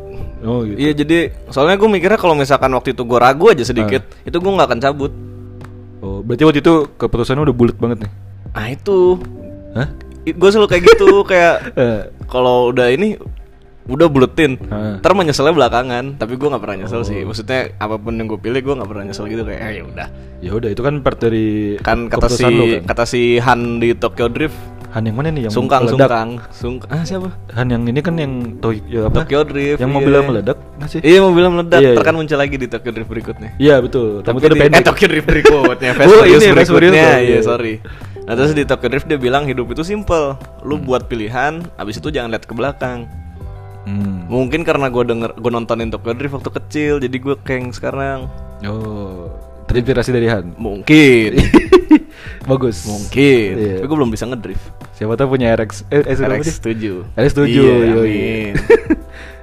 oh gitu Iya jadi soalnya gue mikirnya kalau misalkan waktu itu gue ragu aja sedikit, itu gue nggak akan cabut. oh berarti waktu itu keputusannya udah bulat banget nih Nah itu, hah gue selalu kayak gitu kayak Eh, kalau udah ini udah buletin, Ah. ntar menyesalnya belakangan. Tapi gue nggak pernah nyesel sih. Oh. Maksudnya apa pun yang gue pilih gue nggak pernah nyesel gitu kayak "Ah, ya udah. ya udah itu kan part dari Kan kata si lu kan. kata si Han di Tokyo Drift, Han yang mana nih yang sungkang meledak? sungkang, sung ah siapa? Han yang ini kan yang to ya apa? Tokyo Drift. yang iya. mobilnya meledak nggak sih Iya mobilnya meledak, Iya, iya. kan muncul lagi di Tokyo Drift berikutnya. iya betul Tapi di- pendek Eh Tokyo Drift berikutnya Fast Oh, ini berikutnya Iya sorry Nah terus di Tokyo Drift dia bilang hidup itu simple Lu buat pilihan Abis itu jangan lihat ke belakang Hmm. Mungkin karena gue denger gue nontonin Tokyo Drift waktu kecil, jadi gue keng sekarang. Oh, terinspirasi dari Han. Mungkin, Bagus. mungkin. Iya. Tapi gue belum bisa ngedrift. Siapa tahu punya RX eh, RX sih? 7 RX 7. Iya.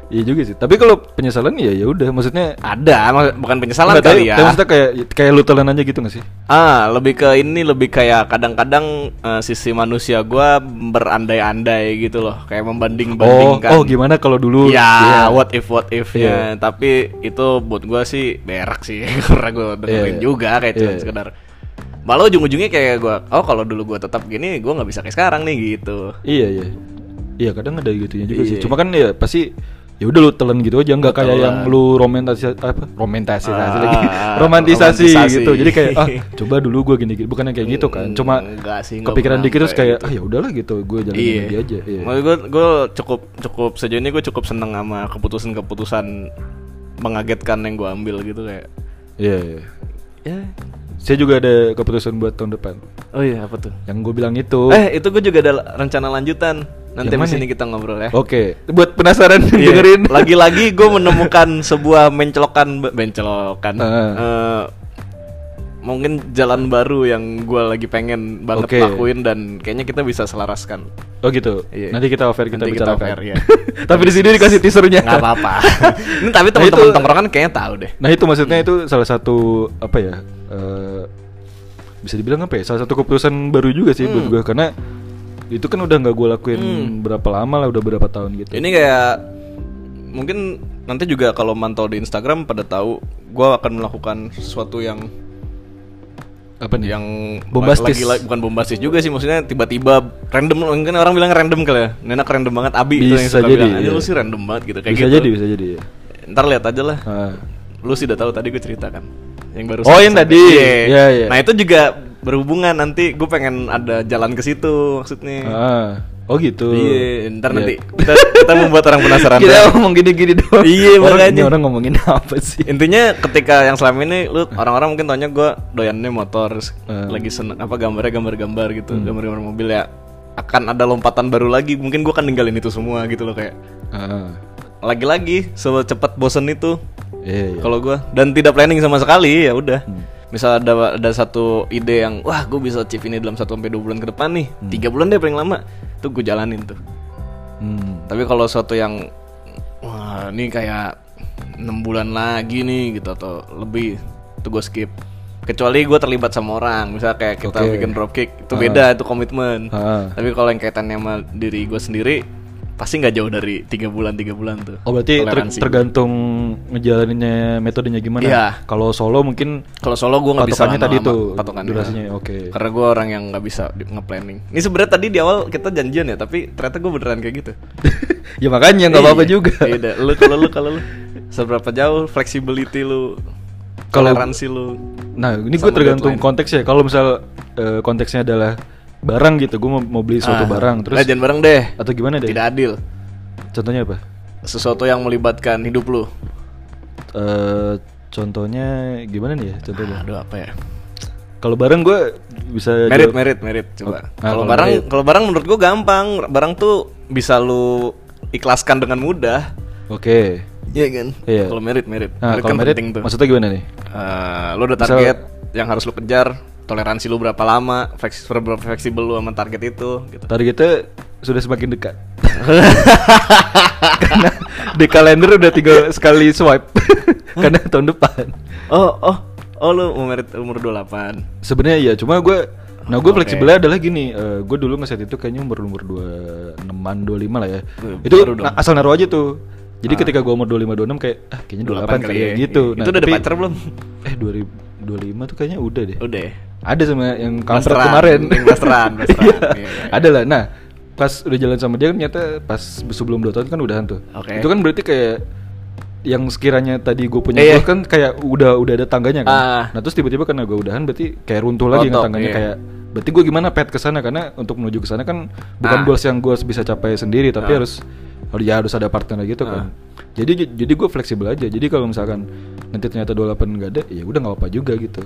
Iya juga sih. Tapi kalau penyesalan ya ya udah, maksudnya Ada, mak- bukan penyesalan Nggak, kali tapi- ya. tapi maksudnya kayak kayak lu telan aja gitu gak sih? Ah, lebih ke ini lebih kayak kadang-kadang eh, sisi manusia gua berandai-andai gitu loh, kayak Oh, membanding-bandingkan. oh gimana kalau dulu Ya, Iya. what if what if-nya. Iya. Tapi itu buat gua sih berak sih karena gua dengerin Iya. juga kayak cuma Iya. sekedar Malah ujung-ujungnya kayak gua, oh kalau dulu gua tetap gini, gua nggak bisa kayak sekarang nih gitu. Iya, iya. Iya, kadang ada gitunya juga sih. Iya. Cuma kan ya pasti ya udah lu telan gitu aja nggak kayak yang lu romantisasi apa romantisasi Ah, lagi romantisasi, romantisasi. gitu jadi kayak ah coba dulu gua gini gini bukan yang kayak gitu kan cuma Enggak sih, kepikiran dikit terus kayak gitu. ah ya udahlah gitu gue jalanin Iya. lagi aja iya. Maksud gue gue cukup cukup sejauh ini gue cukup seneng sama keputusan-keputusan mengagetkan yang gue ambil gitu kayak. iya iya. Ya. saya juga ada keputusan buat tahun depan Oh iya apa tuh? yang gue bilang itu Eh itu gue juga ada rencana lanjutan. Nanti abis mana? ini kita ngobrol ya. oke buat penasaran Iya. dengerin Lagi-lagi gue menemukan sebuah mencelokan mencelokan. Ah. eh, mungkin jalan baru yang gue lagi pengen banget Oke. lakuin dan kayaknya kita bisa selaraskan. oh gitu Iya. nanti kita offer kita Nanti kita bicarakan offer, ya. tapi di sini dikasih teasernya Nggak apa-apa. Ini tapi Nah, teman-teman itu- tongkrongan kayaknya tahu deh. Nah itu maksudnya itu salah satu apa ya? eh, bisa dibilang apa ya? Salah satu keputusan baru juga sih buat Hmm. gue karena itu kan udah nggak gue lakuin Hmm. berapa lama lah, udah berapa tahun gitu. Ini kayak mungkin nanti juga kalau mantau di Instagram pada tahu gue akan melakukan sesuatu yang apa nih? yang Bombastis. lagi, lagi- bukan bombastis juga sih maksudnya tiba-tiba random mungkin orang bilang random kali ya Nenek random banget Abi itu yang Bisa suka jadi, bilang aja iya. lu sih random banget gitu kayak bisa gitu jadi, bisa jadi. ya. ntar lihat aja lah Ah. lu sih udah tahu tadi gue ceritakan yang baru Oh, yang tadi. Iya. Iya, iya. nah itu juga berhubungan nanti gue pengen ada jalan ke situ maksudnya Ah. Oh gitu. iya ntar Iya. nanti kita, kita membuat orang penasaran Kita ngomong gini-gini doang. Iya, orang, makanya. ini orang ngomongin apa sih? Intinya ketika yang selama ini lu orang-orang mungkin tanya gue doyannya motor Hmm. lagi seneng apa gambarnya gambar-gambar gitu gambar-gambar mobil ya akan ada lompatan baru lagi mungkin gue akan ninggalin itu semua gitu loh kayak Ah. lagi-lagi secepat bosen itu Iya, iya. kalau gue dan tidak planning sama sekali ya udah Hmm. Misal ada ada satu ide yang wah gue bisa achieve ini dalam 1 sampai dua bulan ke depan nih Hmm. tiga bulan deh paling lama tuh gue jalanin tuh Hmm. tapi kalau suatu yang wah ini kayak enam bulan lagi nih gitu atau lebih itu gue skip kecuali gue terlibat sama orang misalnya kayak kita Oke. bikin dropkick itu Ah. beda itu komitmen Ah. tapi kalau yang kaitannya sama diri gue sendiri pasti nggak jauh dari tiga bulan tiga bulan tuh Oh berarti ter- tergantung ngejalaninnya metodenya gimana? Iya. Kalau solo mungkin kalau solo gue nggak bisa tadi tuh, patokannya. durasinya, oke. karena gue orang yang nggak bisa nge-planning ini sebenarnya tadi di awal kita janjian ya tapi ternyata gue beneran kayak gitu ya makanya nggak apa-apa Iya. juga. Iya, lu kalau lu kalau lu seberapa jauh flexibility lu Kalau- toleransi lu Nah, ini gue tergantung deadline. konteks ya. Kalau misal eh, konteksnya adalah barang gitu, gue mau, mau beli suatu Ah, barang, terus nah, jangan bareng deh atau gimana deh? tidak adil Contohnya apa? sesuatu yang melibatkan hidup lu Eh, contohnya gimana nih ya? Contohnya. aduh apa ya Kalau barang gue bisa merit jawab- merit merit coba Ah, kalau barang kalau barang menurut gua gampang barang tuh bisa lu ikhlaskan dengan mudah Oke. Iya kan Iya. kalau merit merit Nah, Merit kalau kan merit penting tuh maksudnya gimana nih? Eh, lu ada Misal- target yang harus lu kejar toleransi lu berapa lama fleks- seberapa fleksibel lu sama target itu gitu Targetnya sudah semakin dekat. Karena di kalender udah tinggal sekali swipe. Karena tahun depan. oh oh oh lu merit umur 28 Sebenarnya iya, cuma gue Nah gue Oke. fleksibelnya adalah gini, gue dulu ngeset itu kayaknya umur umur dua enaman dua lima lah ya. Wih, itu baru dong. na- asal naruh aja tuh. Jadi Ah. ketika gue umur dua lima dua enam kayak ah kayaknya dua 28 delapan kali ya ya. gitu. Itu udah ada pacar belum? Eh dua ribu dua lima tuh kayaknya udah deh. udah ya? Ada sama yang kampret Blasteran, kemarin. yang blasteran, blasteran. Iya. Iya, iya. Ada lah. Nah pas udah jalan sama dia ternyata pas sebelum dua tahun kan udahan tuh. Oke. Itu kan berarti kayak yang sekiranya tadi gue punya Iya. goal kan kayak udah udah ada tangganya kan. Ah. Nah terus tiba-tiba karena gue udahan berarti kayak runtuh lagi kan tangganya iya. kayak berarti gue gimana pet ke sana karena untuk menuju ke sana kan bukan Ah. goals yang gue bisa capai sendiri tapi Ah. harus harus ya harus ada partner gitu kan. Jadi jadi gue fleksibel aja. Jadi kalau misalkan nanti ternyata 28 nggak ada ya udah nggak apa-apa juga gitu.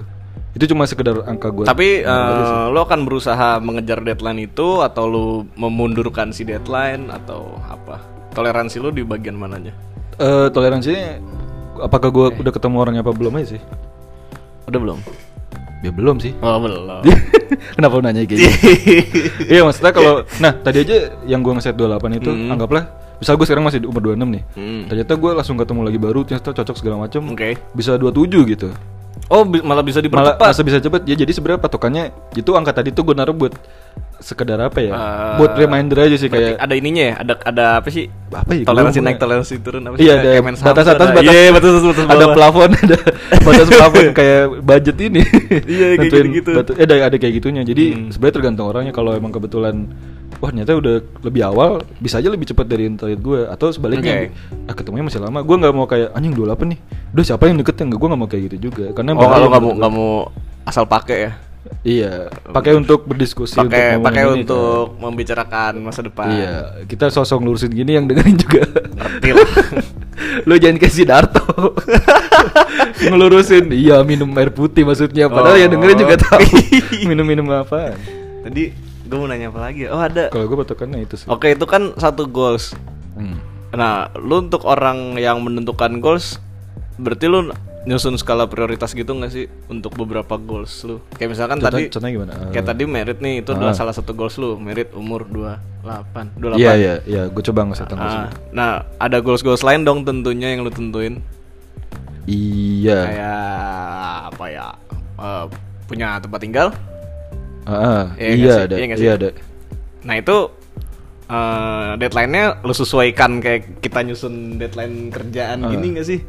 Itu cuma sekedar angka gue. Tapi eh, lo akan berusaha mengejar deadline itu atau lo memundurkan si deadline atau apa? toleransi lu di bagian mananya? Eh toleransinya apakah gue udah ketemu orangnya apa belum aja sih? Udah belum? Ya belum sih. Oh, belum. Kenapa lu nanya kayak gitu? Iya maksudnya kalau Nah tadi aja yang gue ngeset 28 itu Hmm. Anggaplah Misal gue sekarang masih di umur 26 nih Hmm. Ternyata gue langsung ketemu lagi baru Ternyata cocok segala macam Oke. Bisa 27 gitu Oh, bi- malah bisa Malah dipercepat. masa bisa cepet Ya jadi sebenarnya patokannya Itu angka tadi tuh gue naruh buat Sekedar apa ya Eh, Buat reminder aja sih kayak ada ininya ya? Ada ada apa sih? Apa ya? Toleransi naik, toleransi turun apa sih? Iya ada batas atas ada. batas Iya, batas atas batas Ada plafon Ada batas plafon kayak budget ini Iya, kayak batu- eh, ada, ada kayak gitunya Jadi Hmm. sebenarnya tergantung orangnya Kalau emang kebetulan Wah ternyata udah lebih awal Bisa aja lebih cepat dari target gue Atau sebaliknya Oke. ah, Ketemunya masih lama Gue gak mau kayak Anjing 28 nih Udah siapa yang deketin Gue gak mau kayak gitu juga Karena Oh, kalau nggak mau nggak mau asal pakai ya? Iya Pakai untuk berdiskusi Pakai ngomongin pakai ini, kan. untuk membicarakan masa depan. Iya Kita sosok ngurusin gini Yang dengerin juga Ngerti lah. Lu jangan kasih Darto Ngelurusin Iya minum air putih maksudnya Padahal Oh. yang dengerin juga tahu Minum-minum apa Tadi gue mau nanya apa lagi? Oh, ada. Kalau gue patokannya itu sih Oke, itu kan satu goals. Hmm. Nah, lu untuk orang yang menentukan goals, berarti lu nyusun skala prioritas gitu nggak sih untuk beberapa goals lu? Kayak misalkan Contoh- tadi contohnya gimana? Kayak tadi merit nih, itu adalah Ah. salah satu goals lu, merit umur 28. 28. Iya iya iya Gue coba ngeset tanggal Ah, segitu. nah, ada goals-goals lain dong tentunya yang lu tentuin. Iya Kayak apa ya? Eh, punya tempat tinggal. Ah, ah, Iya nggak Iya sih? ada Iya nggak sih? Iya ada Nah, itu eh deadline-nya lu sesuaikan kayak kita nyusun deadline kerjaan Ah. gini nggak sih?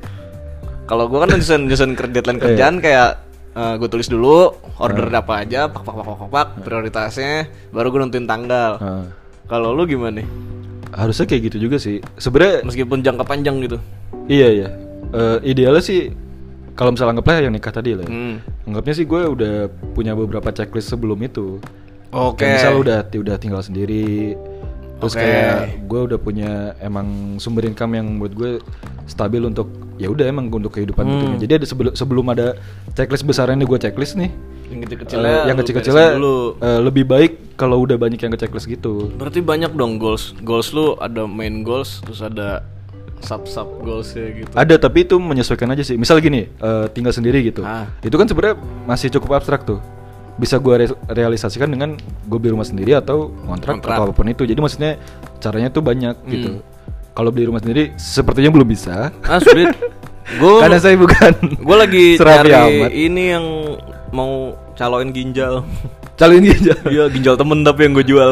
Kalau gua kan nyusun nyusun ker- deadline Iya. kerjaan kayak gue tulis dulu order Ah. apa aja, pak pak pak pak pak, pak, prioritasnya, baru gue nentuin tanggal. Ah. Kalau lu gimana nih? Harusnya kayak gitu juga sih Sebenarnya Meskipun jangka panjang gitu. Iya iya Eh, Idealnya sih Kalau misalnya anggaplah yang nikah tadi lah ya. Hmm. Anggapnya sih gue udah punya beberapa checklist sebelum itu Oke. Kayak misal udah udah tinggal sendiri terus Oke. kayak gue udah punya emang sumber income yang buat gue stabil untuk ya udah emang untuk kehidupan Hmm. gitu jadi ada sebelum sebelum ada checklist besar ini gue checklist nih Yang eh, kecil-kecilnya yang lu kecil-kecilnya beresin dulu. eh, lebih baik kalau udah banyak yang ke checklist gitu Berarti banyak dong goals. Goals lu ada main goals, terus ada sub sub goals ya gitu. ada tapi itu menyesuaikan aja sih misal gini eh, tinggal sendiri gitu Ah. itu kan sebenarnya masih cukup abstrak tuh bisa gue re- realisasikan dengan gue beli rumah sendiri atau kontrak, Kontrak. atau apa pun itu jadi maksudnya caranya tuh banyak gitu Hmm. kalau beli rumah sendiri sepertinya belum bisa Ah sulit. Gue karena saya bukan gue lagi cari amat ini yang mau caloin ginjal. calon ginjal Iya ginjal temen tapi yang gue jual.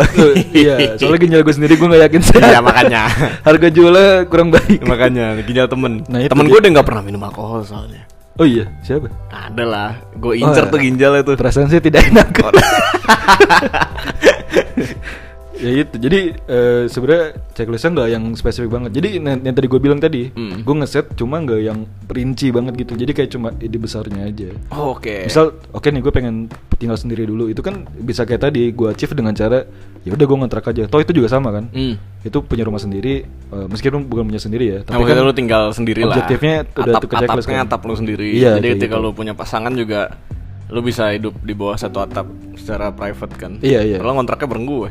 Iya soalnya ginjal gue sendiri gue nggak yakin sih Iya, makanya. harga jualnya kurang baik Makanya ginjal temen. Nah, temen gue udah nggak pernah minum alkohol soalnya. Oh iya siapa Ada lah. Gue incer Oh, tuh ginjal itu. perasaan saya tidak enak ya itu jadi eh, sebenarnya checklistnya nggak yang spesifik banget jadi yang, yang tadi gue bilang tadi Hmm. gue ngeset cuma nggak yang rinci banget gitu jadi kayak cuma ide besarnya aja Oh, Oke. misal oke nih gue pengen tinggal sendiri dulu itu kan bisa kayak tadi gue achieve dengan cara ya udah gue ngontrak aja toh itu juga sama kan Hmm. itu punya rumah sendiri eh, meskipun bukan punya sendiri ya Nah, maksudnya lu tinggal sendiri lah. objektifnya udah atap, tuh ke checklist atapnya kan. atap lu sendiri. Iya, Jadi ketika gitu. lu punya pasangan juga lu bisa hidup di bawah satu atap secara private kan. Iya, iya. Kalau ngontraknya bareng gue.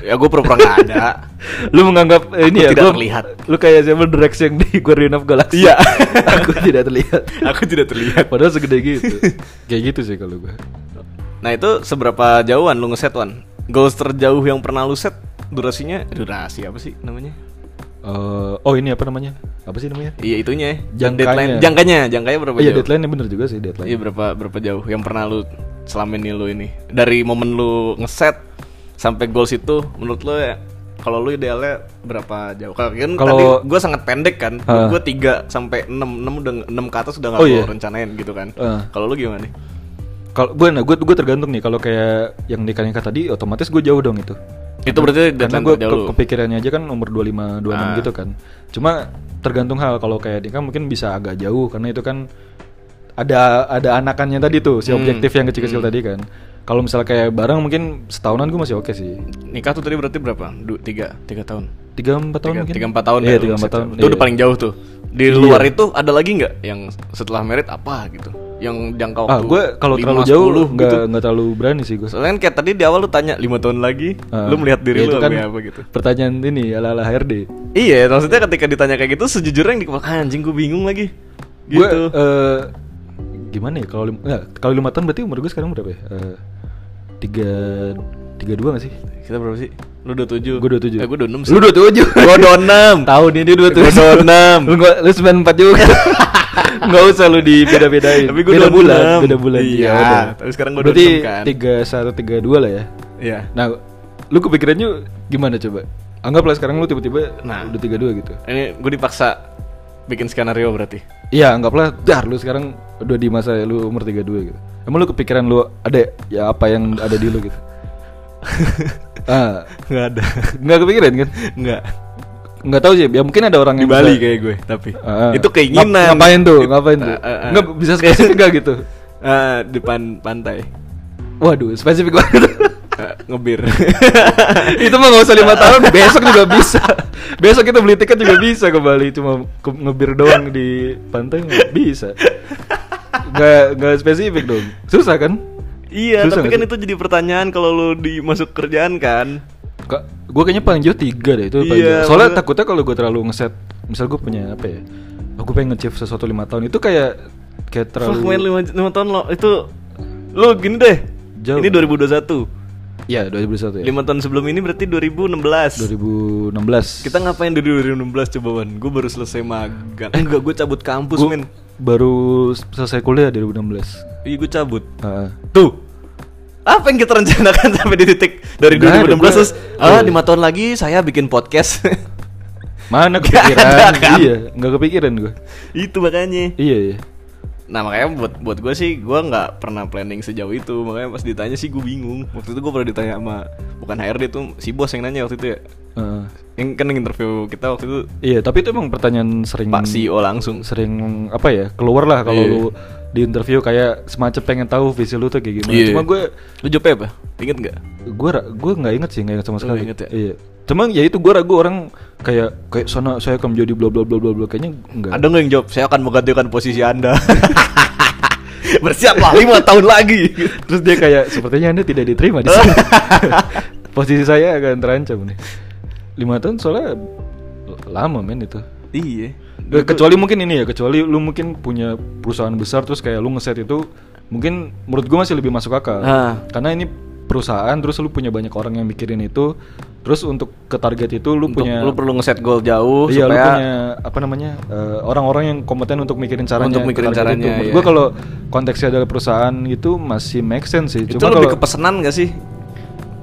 Ya gue pura-pura nggak ada. lu menganggap eh, ini Aku ya tidak gua- terlihat. lu kayak siapa Drax yang di Guardian of Galaxy Iya. aku tidak terlihat Aku tidak terlihat. padahal segede gitu kayak gitu sih kalau gue Nah itu seberapa jauhan lu ngeset Wan? Goals terjauh yang pernah lu set durasinya durasi apa sih namanya? Eh, oh ini apa namanya apa sih namanya Iya itunya. Jangkanya. Deadline, jangkanya, jangkanya berapa iya jauh? deadline bener juga sih deadline Iya berapa berapa jauh yang pernah lu selama ini lu ini dari momen lu ngeset sampai goals itu menurut lu ya kalau lu idealnya berapa jauh? Kalau kan tadi gue sangat pendek kan, Hah. gue 3 sampai 6 6 udah 6 ke atas udah nggak Oh, iya. rencanain gitu kan. Ah. Kalau lu gimana nih? kalau gue nah gue gue tergantung nih kalau kayak yang nikah nikah tadi otomatis gue jauh dong itu Itu berarti karena gue lu. kepikirannya aja kan umur 25 26 Ah. gitu kan cuma tergantung hal kalau kayak nikah mungkin bisa agak jauh karena itu kan ada ada anakannya tadi tuh si Hmm. objektif yang kecil-kecil Hmm. tadi kan kalau misalnya kayak bareng mungkin setahunan gue masih oke sih Nikah tuh tadi berarti berapa? Du, tiga, tiga tahun. tiga empat tahun Tiga, mungkin tiga empat tahun iya ya lu tiga empat tahun ya. Itu udah iya. paling jauh tuh. Di Iya. luar itu ada lagi nggak yang setelah merit apa gitu? yang jangka Ah, waktu gue kalau 5, terlalu jauh 10 nggak gitu. nggak terlalu berani sih gue. Soalnya kan kayak tadi di awal lu tanya lima tahun lagi, Ah, lu melihat diri ya lu kan kayak apa gitu. Pertanyaan ini ala-ala HRD. Iya, maksudnya ketika ditanya kayak gitu sejujurnya yang di kepala "Ah, anjing gue bingung lagi. Gue Gitu. Gimana ya kalau lim- nggak, kalau lima tahun berarti umur gue sekarang berapa ya? Eh, tiga tiga dua nggak sih? Kita berapa sih? Lu 27. Gue dua tujuh. Eh, gue 26 sih. Lu dua tujuh. Gua 26. Tahu nih dia dua tujuh. Gua 26. Lu nggak- lu sembilan empat juga. Nggak usah lu dibeda-bedain. Tapi gua beda 26. bulan, beda bulan. Iya, udah. tapi sekarang gua Berarti 26 kan. tiga satu tiga dua lah ya. Iya. Nah, lu kepikirannya gimana coba? Anggaplah sekarang lu tiba-tiba Nah. udah tiga dua gitu. Ini gue dipaksa bikin skenario berarti. Iya, anggaplah dar lu sekarang udah di masa lu umur 32 gitu. Emang lu kepikiran lu ada ya apa yang ada di lu gitu? ah, Enggak ada. nggak kepikiran kan? Enggak. Nggak tahu sih, ya mungkin ada orang Di yang Bali bisa- kayak gue, tapi ah. itu keinginan. Ngap- ngapain tuh? Ngapain tuh? Ah, ah, ah. Nggak bisa spesifik nggak gitu? Ah, depan pantai. Waduh, spesifik banget. Ngebir. itu mah nggak usah lima tahun, besok juga bisa. Besok kita beli tiket juga bisa ke Bali, cuma ke ngebir doang di pantai bisa. Nggak nggak spesifik dong, susah kan? iya, Susah tapi kan sih? itu jadi pertanyaan kalau lu di masuk kerjaan kan. Gue kayaknya paling jauh tiga deh itu paling Iya, jauh. Soalnya maksudnya- takutnya kalau gue terlalu ngeset, misal gue punya apa ya, aku pengen nge sesuatu lima tahun itu kayak kayak terlalu. Fuck man, 5, tahun lo itu lu gini deh. Jauh. Ini 2021. Iya 2021 ya. 5 tahun sebelum ini berarti 2016. 2016. Kita ngapain dari 2016 coba Wan? Gue baru selesai magang. Eh, enggak, gue cabut kampus Gua men. baru selesai kuliah 2016. Iya, gue cabut. Heeh. Tuh. Apa yang kita rencanakan sampai di titik dari Nggak ada, 2016 gua- terus ah iya. lima tahun lagi saya bikin podcast. Mana kepikiran? ada, kan? Iya, nggak kepikiran gue. Itu makanya. Iya iya. Nah makanya buat buat gue sih gue nggak pernah planning sejauh itu makanya pas ditanya sih gue bingung waktu itu gue pernah ditanya sama bukan HRD tuh si bos yang nanya waktu itu ya Heeh. yang kan interview kita waktu itu Iya, tapi itu emang pertanyaan sering Pak CEO langsung sering apa ya keluar lah kalau Iya. lu di interview kayak semacam pengen tahu visi lu tuh kayak gimana. Iya. Cuma gue lu jawabnya apa inget nggak gue gue nggak inget sih nggak inget sama sekali inget ya? iya cuma ya itu gue ragu orang kayak kayak sana saya akan menjadi bla bla bla bla bla kayaknya enggak. Ada nggak yang jawab saya akan menggantikan posisi anda? Bersiaplah lima tahun lagi. Terus dia kayak sepertinya anda tidak diterima di sini. Posisi saya akan terancam nih. Lima tahun soalnya lama men itu. Iya. Eh, kecuali mungkin ini ya kecuali lu mungkin punya perusahaan besar terus kayak lu ngeset itu mungkin menurut gue masih lebih masuk akal. Ah. karena ini perusahaan terus lu punya banyak orang yang mikirin itu terus untuk ke target itu lu Untuk- punya lu perlu ngeset goal jauh iya lu supaya punya apa namanya eh, orang-orang yang kompeten untuk mikirin caranya Untuk mikirin caranya, itu. Menurut iya. gua kalau konteksnya adalah perusahaan itu masih make sense sih itu cuma lebih ke pesenan gak sih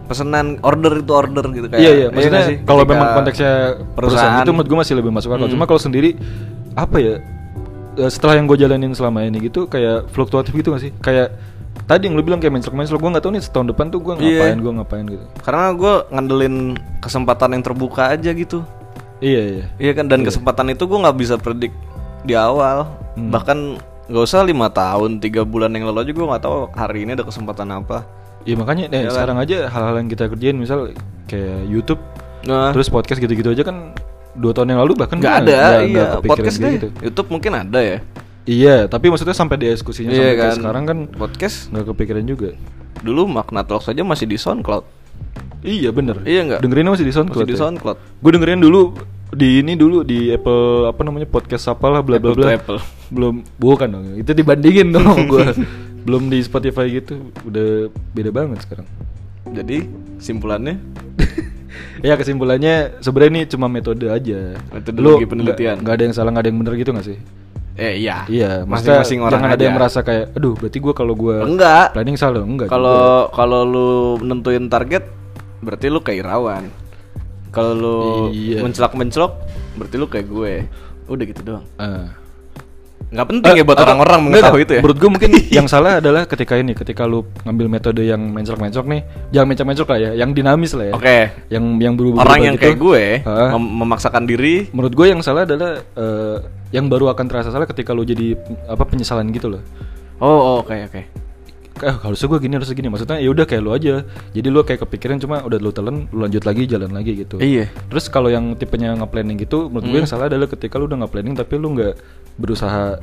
pesenan order itu order gitu kayak iya iya nggak maksudnya sih? kalau memang konteksnya perusahaan, perusahaan itu menurut gue masih lebih masuk akal Hmm. cuma kalau sendiri apa ya eh, setelah yang gue jalanin selama ini gitu kayak fluktuatif gitu gak sih kayak tadi yang lu bilang kayak menclok menclok gue nggak tahu nih setahun depan tuh gue Iya. ngapain gue ngapain gitu. Karena gue ngandelin kesempatan yang terbuka aja gitu. Iya iya. Iya kan dan kesempatan itu gue nggak bisa predik di awal. Hmm. bahkan nggak usah lima tahun tiga bulan yang lalu aja gue nggak tahu hari ini ada kesempatan apa. Iya makanya eh, Iya kan? sekarang aja hal-hal yang kita kerjain misal kayak YouTube nah. terus podcast gitu-gitu aja kan dua tahun yang lalu bahkan nggak ada nggak- iya. kepikiran podcast deh. gitu. YouTube mungkin ada ya Iya, tapi maksudnya sampai di diskusinya Iya sampai kan? sekarang kan podcast nggak kepikiran juga. dulu Magna Talks aja masih di SoundCloud Iya bener. Iya nggak? Dengerinnya masih di SoundCloud. masih di ya? SoundCloud Gue dengerin dulu di ini dulu di Apple apa namanya podcast apalah bla bla bla. to Apple. Belum bukan dong. Itu dibandingin dong gue. Belum di Spotify gitu. Udah beda banget sekarang. jadi simpulannya ya kesimpulannya sebenarnya ini cuma metode aja. Metodologi Lu penelitian. nggak- ada yang salah nggak ada yang bener gitu gak sih? Eh iya Iya, masing-masing orang jangan ada aja. yang merasa kayak, aduh, berarti gue kalau gue enggak planning salah, enggak. kalau kalau lu nentuin target berarti lu kayak Irawan kalau lu Iya. mencelak-mencelok berarti lu kayak gue udah gitu doang Ah. Nggak penting ya Eh, buat atau- orang-orang mengetahui itu ya Menurut gue mungkin yang salah adalah ketika ini, ketika lu ngambil metode yang mencok-mencok nih, jangan mencok-mencok lah ya, yang dinamis lah ya. oke Yang yang berubah orang yang kayak gue Ah. mem- memaksakan diri Menurut gue yang salah adalah eh, yang baru akan terasa salah ketika lu jadi apa penyesalan gitu loh. oh oh, oke oke Eh, harusnya gue gini harusnya gini. Maksudnya ya udah kayak lu aja. Jadi lu kayak kepikiran cuma udah lu telan, lu lanjut lagi jalan lagi gitu. Iya. Terus kalau yang tipenya nge-planning gitu, menurut gue yang salah adalah ketika lu udah nge-planning tapi lu nggak berusaha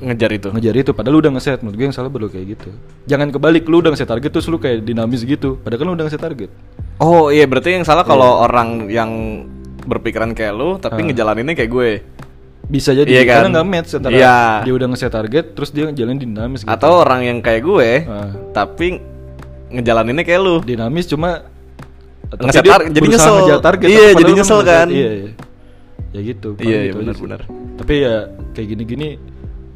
ngejar itu. ngejar itu padahal lu udah ngeset menurut gue yang salah baru kayak gitu jangan kebalik lu udah ngeset target terus lu kayak dinamis gitu padahal kan lu udah ngeset target Oh iya berarti yang salah kalau orang yang berpikiran kayak lu tapi Ah. ngejalaninnya kayak gue. Bisa jadi Iya kan? karena nggak match antara Iya. dia udah ngeset target terus dia jalan dinamis gitu. Atau orang yang kayak gue Ah. tapi ngejalaninnya kayak lu. dinamis cuma Ngeset tar- jadi nyesel. target Iya, jadi padahal nyesel kan? iya, iya. ya gitu Iya, iya, gitu benar, benar. tapi ya kayak gini-gini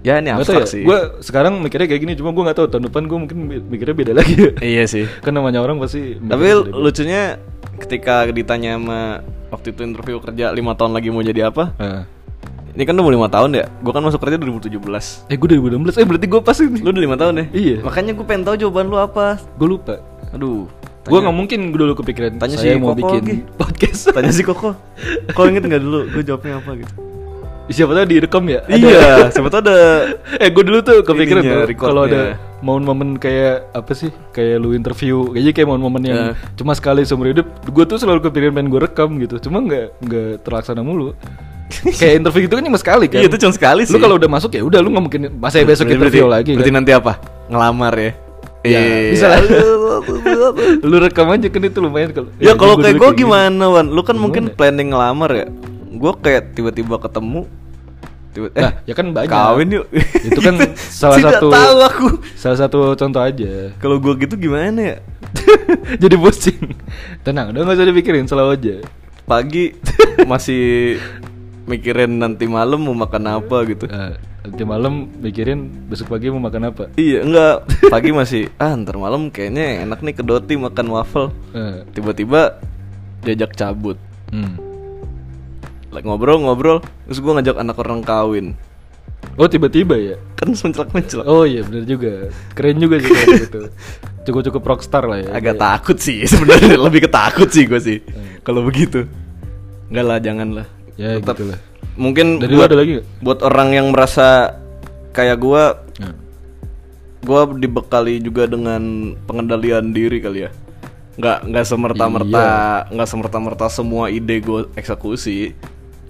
Ya ini abstrak ya sih. gue sekarang mikirnya kayak gini cuma gue nggak tahu tahun depan gue mungkin mi- mikirnya beda lagi Iya sih. kan namanya orang pasti Tapi lucunya ketika ditanya sama waktu itu interview kerja lima tahun lagi mau jadi apa? Ah. Ini kan udah mau lima tahun ya. Gue kan masuk kerja 2017. eh gue 2016 eh berarti gue pas ini Lu udah lima tahun ya? Iya. Makanya gue pengen tahu jawaban lu apa. gue lupa Aduh. gue nggak mungkin gue dulu kepikiran Tanya saya si mau Koko bikin lagi. podcast Tanya si Koko. Kau inget nggak dulu? Gue jawabnya apa gitu? siapa tahu direkam ya Ada- Iya. Siapa tau ada. eh gue dulu tuh kepikiran kalau ada momen-momen kayak apa sih kayak lu interview kayaknya kayak momen-momen yang Ya. cuma sekali seumur hidup gue tuh selalu kepikiran pengen gue rekam gitu cuma nggak nggak terlaksana mulu kayak interview itu kan cuma sekali kan Iya itu cuma sekali sih. lu kalau udah masuk ya udah lu nggak mungkin masa ya besok Berarti- interview berarti- lagi Berarti kan nanti apa? Ngelamar ya? Ya, Iya. bisa lah. lu rekam aja kan itu lumayan kalau Ya kalau gua kayak gue gimana Wan? Lu kan Gimana? mungkin planning ngelamar ya Gue kayak tiba-tiba ketemu tiba eh Nah, ya kan banyak. Kawin yuk Itu kan salah Tidak satu- tahu aku salah satu contoh aja Kalau gue gitu gimana ya jadi pusing tenang udah nggak usah dipikirin selalu aja Pagi masih mikirin nanti malam mau makan apa gitu. Nah, nanti malam mikirin besok pagi mau makan apa? Iya enggak. Pagi masih Ah ntar malam kayaknya enak nih ke Doti makan waffle. Eh, Tiba-tiba diajak cabut. Hmm. Like, Ngobrol-ngobrol Terus gue ngajak anak orang kawin. Oh tiba-tiba ya? Kan mencelak-mencelak oh iya bener juga. Keren juga sih kayak gitu. Cukup cukup rockstar lah ya. Agak Kayak- takut sih sebenarnya. Lebih ketakut sih gue sih Hmm. Kalau begitu. Enggak lah jangan lah ya Tetap gitu lah Mungkin Dari buat, ada lagi nggak? buat orang yang merasa kayak gue Nah, gue dibekali juga dengan pengendalian diri kali ya. Nggak nggak semerta merta Iya. nggak semerta merta semua ide gue eksekusi.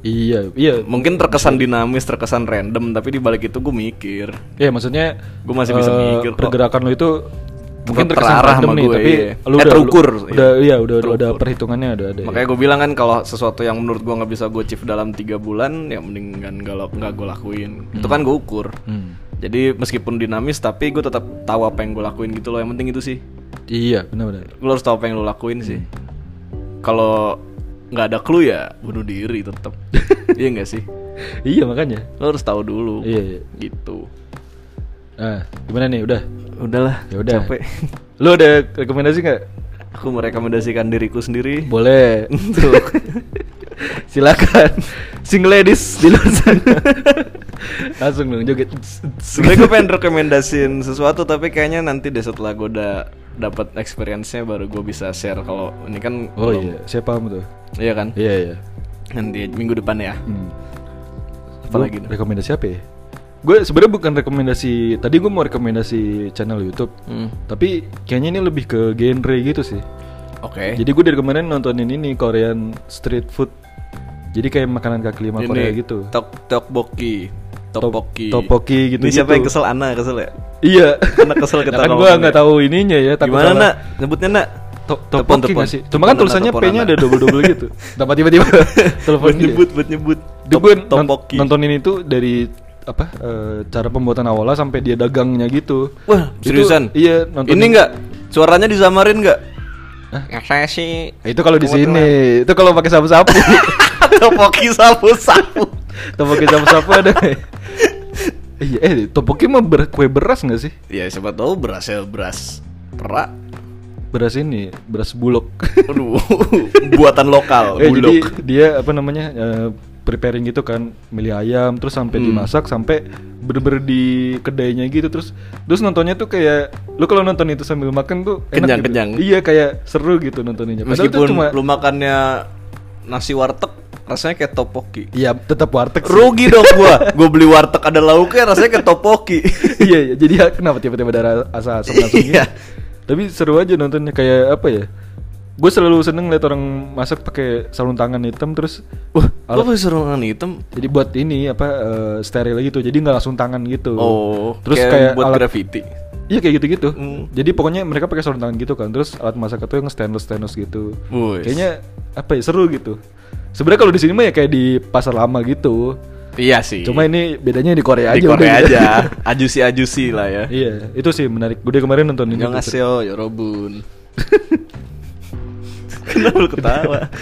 Iya iya. Mungkin terkesan dinamis terkesan random tapi di balik itu gue mikir. Ya maksudnya Gua masih bisa eh, mikir kok. pergerakan lu itu mungkin terarah sama nih gue, tapi iya. lu Eh, udah terukur, lu- iya. udah iya udah udah ada Terukur. perhitungannya ada ada. Makanya gue bilang kan kalau sesuatu yang menurut gue nggak bisa gue achieve dalam tiga bulan ya mending kan nggak nggak gue lakuin. Itu kan gue ukur. Hmm. jadi meskipun dinamis tapi gue tetap tahu apa yang gue lakuin gitu loh. Yang penting itu sih. Iya benar-benar lo harus tahu apa yang lo lakuin sih. Kalau nggak ada clue ya bunuh diri tetap iya nggak sih? Iya makanya. Lo harus tahu dulu. Iya, iya. gitu nah gimana nih? Udah? Udahlah ya udah. capek. Lu ada rekomendasi nggak? Aku merekomendasikan diriku sendiri. Boleh. Tuh. silakan. Single ladies di luar sana. Langsung dong joget. Sebenernya gue pengen rekomendasiin sesuatu tapi kayaknya nanti deh setelah gue udah dapat experience-nya baru gue bisa share. Kalau ini kan oh belum- iya saya paham tuh. Iya kan? Iya iya. Nanti minggu depan ya. Hmm. apa Gua lagi nih? rekomendasi apa ya gue sebenarnya bukan rekomendasi tadi gue mau rekomendasi channel YouTube Hmm. tapi kayaknya ini lebih ke genre gitu sih. Oke. Jadi gue dari kemarin nontonin ini Korean street food. Jadi kayak makanan kaki lima Ini Korea gitu. tok tokboki topoki topoki gitu ini siapa gitu. yang kesel Ana kesel ya? Iya. Anak kesel kita kan gue nggak tahu ininya ya takut gimana nak? Nyebutnya nak? To- topoki nggak sih? Cuma kan tulisannya P-nya Ana. ada double double gitu. Dapat tiba-tiba. Telepon buat nyebut buat nyebut. Gue nontonin itu dari apa eh, cara pembuatan awalnya sampai dia dagangnya gitu. wah Itu- seriusan iya nonton ini enggak suaranya disamarin enggak Hah? Ya, saya sih Nah, itu kalau di sini, itu kalau pakai sapu-sapu. topoki sapu sapu topoki sapu-sapu ada. Iya, eh topoki mah ber- kue beras nggak sih? ya siapa tahu berasnya beras perak Beras ini, beras bulog. aduh buatan lokal eh, jadi bulog dia apa namanya? eh, preparing gitu kan, milih ayam terus sampai Hmm. dimasak sampai bener-bener di kedainya gitu terus terus nontonnya tuh kayak lu kalau nonton itu sambil makan tuh enak Kenyang, gitu. kenyang. Iya, kayak seru gitu nontoninnya. Padahal itu meskipun cuma lu makannya nasi warteg rasanya kayak topoki Iya, tetap warteg sih. rugi dong gua gua beli warteg ada lauknya rasanya kayak topoki iya, iya. jadi ya, kenapa tiba-tiba ada rasa asam langsung gitu? Iya. Tapi seru aja nontonnya kayak apa ya? Gue selalu seneng liat orang masak pakai sarung tangan hitam terus Wah, lo pakai sarungan hitam? jadi buat ini apa eh, steril gitu jadi nggak langsung tangan gitu Oh, terus kayak kayak, buat alat graffiti. iya kayak gitu gitu Hmm. jadi pokoknya mereka pakai sarung tangan gitu kan terus alat masak itu yang stainless stainless gitu Wih. kayaknya apa ya seru gitu sebenarnya kalau di sini mah ya kayak di pasar lama gitu Iya sih. cuma ini bedanya di Korea di aja Korea udah gitu. aja. Ajusi-ajusi lah ya. iya itu sih menarik gue kemarin nonton ini Yang tuh. ngasih Yorobun. Kenapa lu ketawa?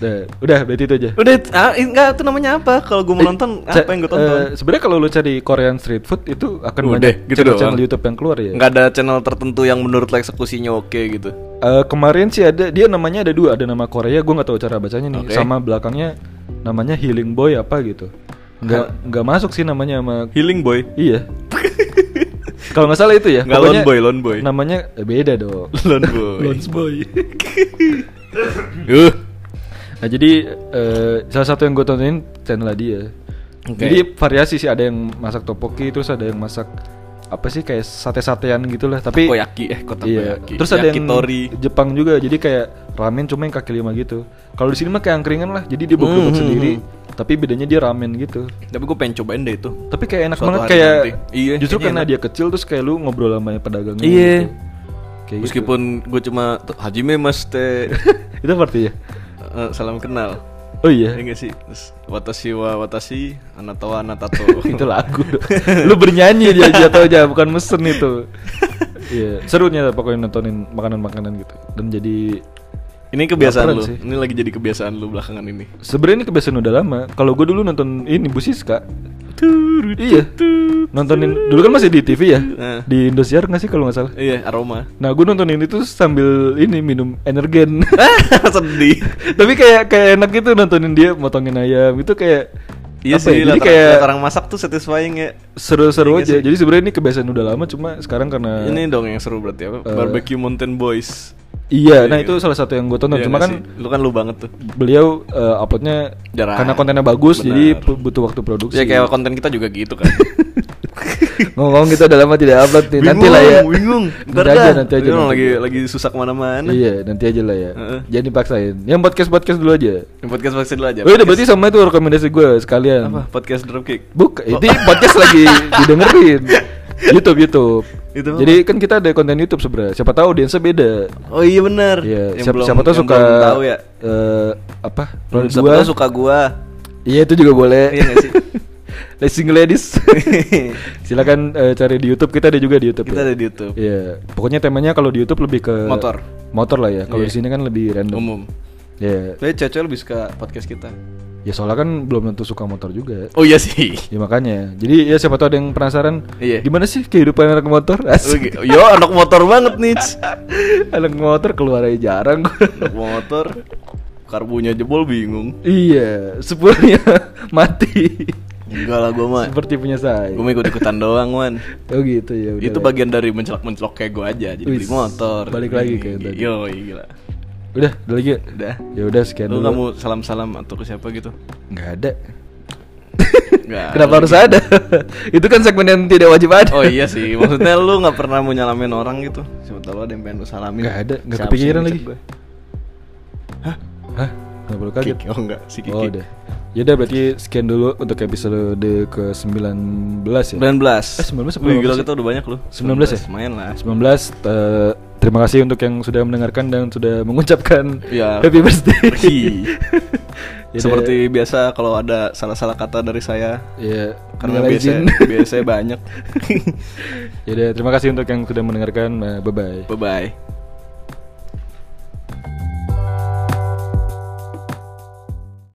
udah udah berarti itu aja Udah, ah, enggak itu namanya apa? Kalau gue mau Eh, nonton, ca- apa yang gue tonton? eh, Sebenarnya kalau lu cari Korean street food itu akan Udah, banyak gitu channel, channel. YouTube yang keluar ya. Nggak ada channel tertentu yang menurut lo eksekusinya oke gitu. Eh, kemarin sih ada dia namanya ada dua, ada nama Korea, gue nggak tahu cara bacanya nih. Oke. Sama belakangnya namanya Healing Boy apa gitu. Nggak Hah? nggak masuk sih namanya sama Healing Boy. Iya. Kalau nggak salah itu ya. Nggak Lone Boy, Lone Boy. Namanya eh, beda dong. Lone Boy. Lone Boy. Uh. Nah jadi eh, salah satu yang gue tontonin channel dia. Oke. Jadi variasi sih ada yang masak topoki, terus ada yang masak apa sih kayak sate-satean gitu lah. Tapi Takoyaki, eh, kok iya. takoyaki? Terus ada yang Yakitori. Jepang juga. Jadi kayak ramen cuma yang kaki lima gitu. Kalau di sini mah kayak angkringan lah. Jadi dia Hmm, bubuk hmm, sendiri. hmm. Tapi bedanya dia ramen gitu. Tapi gue pengen cobain deh itu. Tapi kayak enak Suatu banget kayak. Iya, justru karena enak. dia kecil terus kayak lu ngobrol sama pedagangnya. Iya. gitu. Kayak gitu. Meskipun gue cuma Hajime Mas teh itu berarti ya. eh, salam kenal. Oh iya. Ya nggak sih? Watashi wa watashi, anata wa anatato. itu lagu lu bernyanyi dia jatuh aja bukan mesen itu iya serunya pokoknya nontonin makanan-makanan gitu dan jadi Ini kebiasaan Laparan lu. sih. Ini lagi jadi kebiasaan lu belakangan ini. sebenarnya ini kebiasaan udah lama kalau gue dulu nonton ini Bu Siska iya nontonin dulu kan masih di TV ya Nah. di Indosiar nggak sih kalau nggak salah Iya, aroma. nah gue nontonin itu sambil ini minum energen Sedih. tapi kayak kayak enak gitu nontonin dia motongin ayam itu kayak Iya apa sih, ya, jadi kayak orang masak tuh satisfying ya. seru-seru Iya aja sih. jadi sebenarnya ini kebiasaan udah lama cuma sekarang karena Ini dong yang seru berarti apa? Eh, Barbecue Mountain Boys. Iya, nah Iya. itu salah satu yang gue tonton. Iya Cuma kan sih? lu kan lu banget tuh. beliau eh, uploadnya Jarang. karena kontennya bagus, jadi butuh waktu produksi. Ya kayak konten kita juga gitu kan. Ngomong kita udah lama tidak upload nih. nanti lah ya. Bingung. Ntar Ntar aja, nanti aja. Nanti lagi lagi susah ke mana-mana. Iya, nanti aja lah ya. Heeh. Jangan dipaksain. Yang podcast podcast dulu aja. Yang podcast podcast dulu aja. Oh, udah Podcast- berarti sama itu rekomendasi gue sekalian. apa? Podcast dropkick. Bukan, Oh. itu podcast lagi didengerin. YouTube, YouTube. Itu apa? Jadi kan kita ada konten YouTube sebenarnya. Siapa tahu audiensnya beda. Oh iya benar. Iya, Yang siapa, belum- siapa tahu suka tahu ya. eh, apa? Belum siapa gua. tahu suka gua. Iya, itu juga boleh. Iya sih? Single ladies. Silakan eh, cari di YouTube. Kita ada juga di YouTube. Kita ya. ada di YouTube. Iya. Pokoknya temanya kalau di YouTube lebih ke Motor. Motor lah ya. Kalau Iya. di sini kan lebih random. Umum. Iya. Tapi cewek lebih suka podcast kita. Ya soalnya kan belum tentu suka motor juga. Oh iya sih. Ya makanya. Jadi ya siapa tahu ada yang penasaran. Iya. Gimana sih kehidupan anak motor? Asik. Yo anak motor banget nih. anak motor keluar aja jarang. Anak motor karbunya jebol bingung. iya. Sepuluhnya mati. Enggak lah gua mah. Seperti punya saya. Gue mau ikut-ikutan doang, man. Oh gitu ya. udah Itu lah. bagian dari mencelak-mencelok kayak gue aja, jadi beli Wis, motor. balik lagi kayak tadi. Yo, gila. Udah, udah lagi. ya? Udah. Ya udah sekian Lu dulu. mau salam-salam atau ke siapa gitu? Nggak ada. Nggak Kenapa harus lagi. ada? Itu kan segmen yang tidak wajib ada. Oh iya sih, maksudnya lu nggak pernah mau nyalamin orang gitu. Siapa tahu ada yang pengen lu salamin. Nggak ada, nggak Siapa kepikiran lagi. gue? Hah? Hah? Nggak perlu kaget. Kiki? Oh enggak, si Kiki. Oh udah. Yaudah berarti sekian dulu untuk episode ke 19 ya. 19 Eh, 19 apa Wih, gila kita udah banyak lu 19 ya? Lumayan lah 19 eh, terima kasih untuk yang sudah mendengarkan dan sudah mengucapkan Ya. happy birthday. Hi. Yaudah, Seperti biasa kalau ada salah-salah kata dari saya ya Karena biasa, biasanya banyak Yaudah terima kasih untuk yang sudah mendengarkan. bye bye. Bye-bye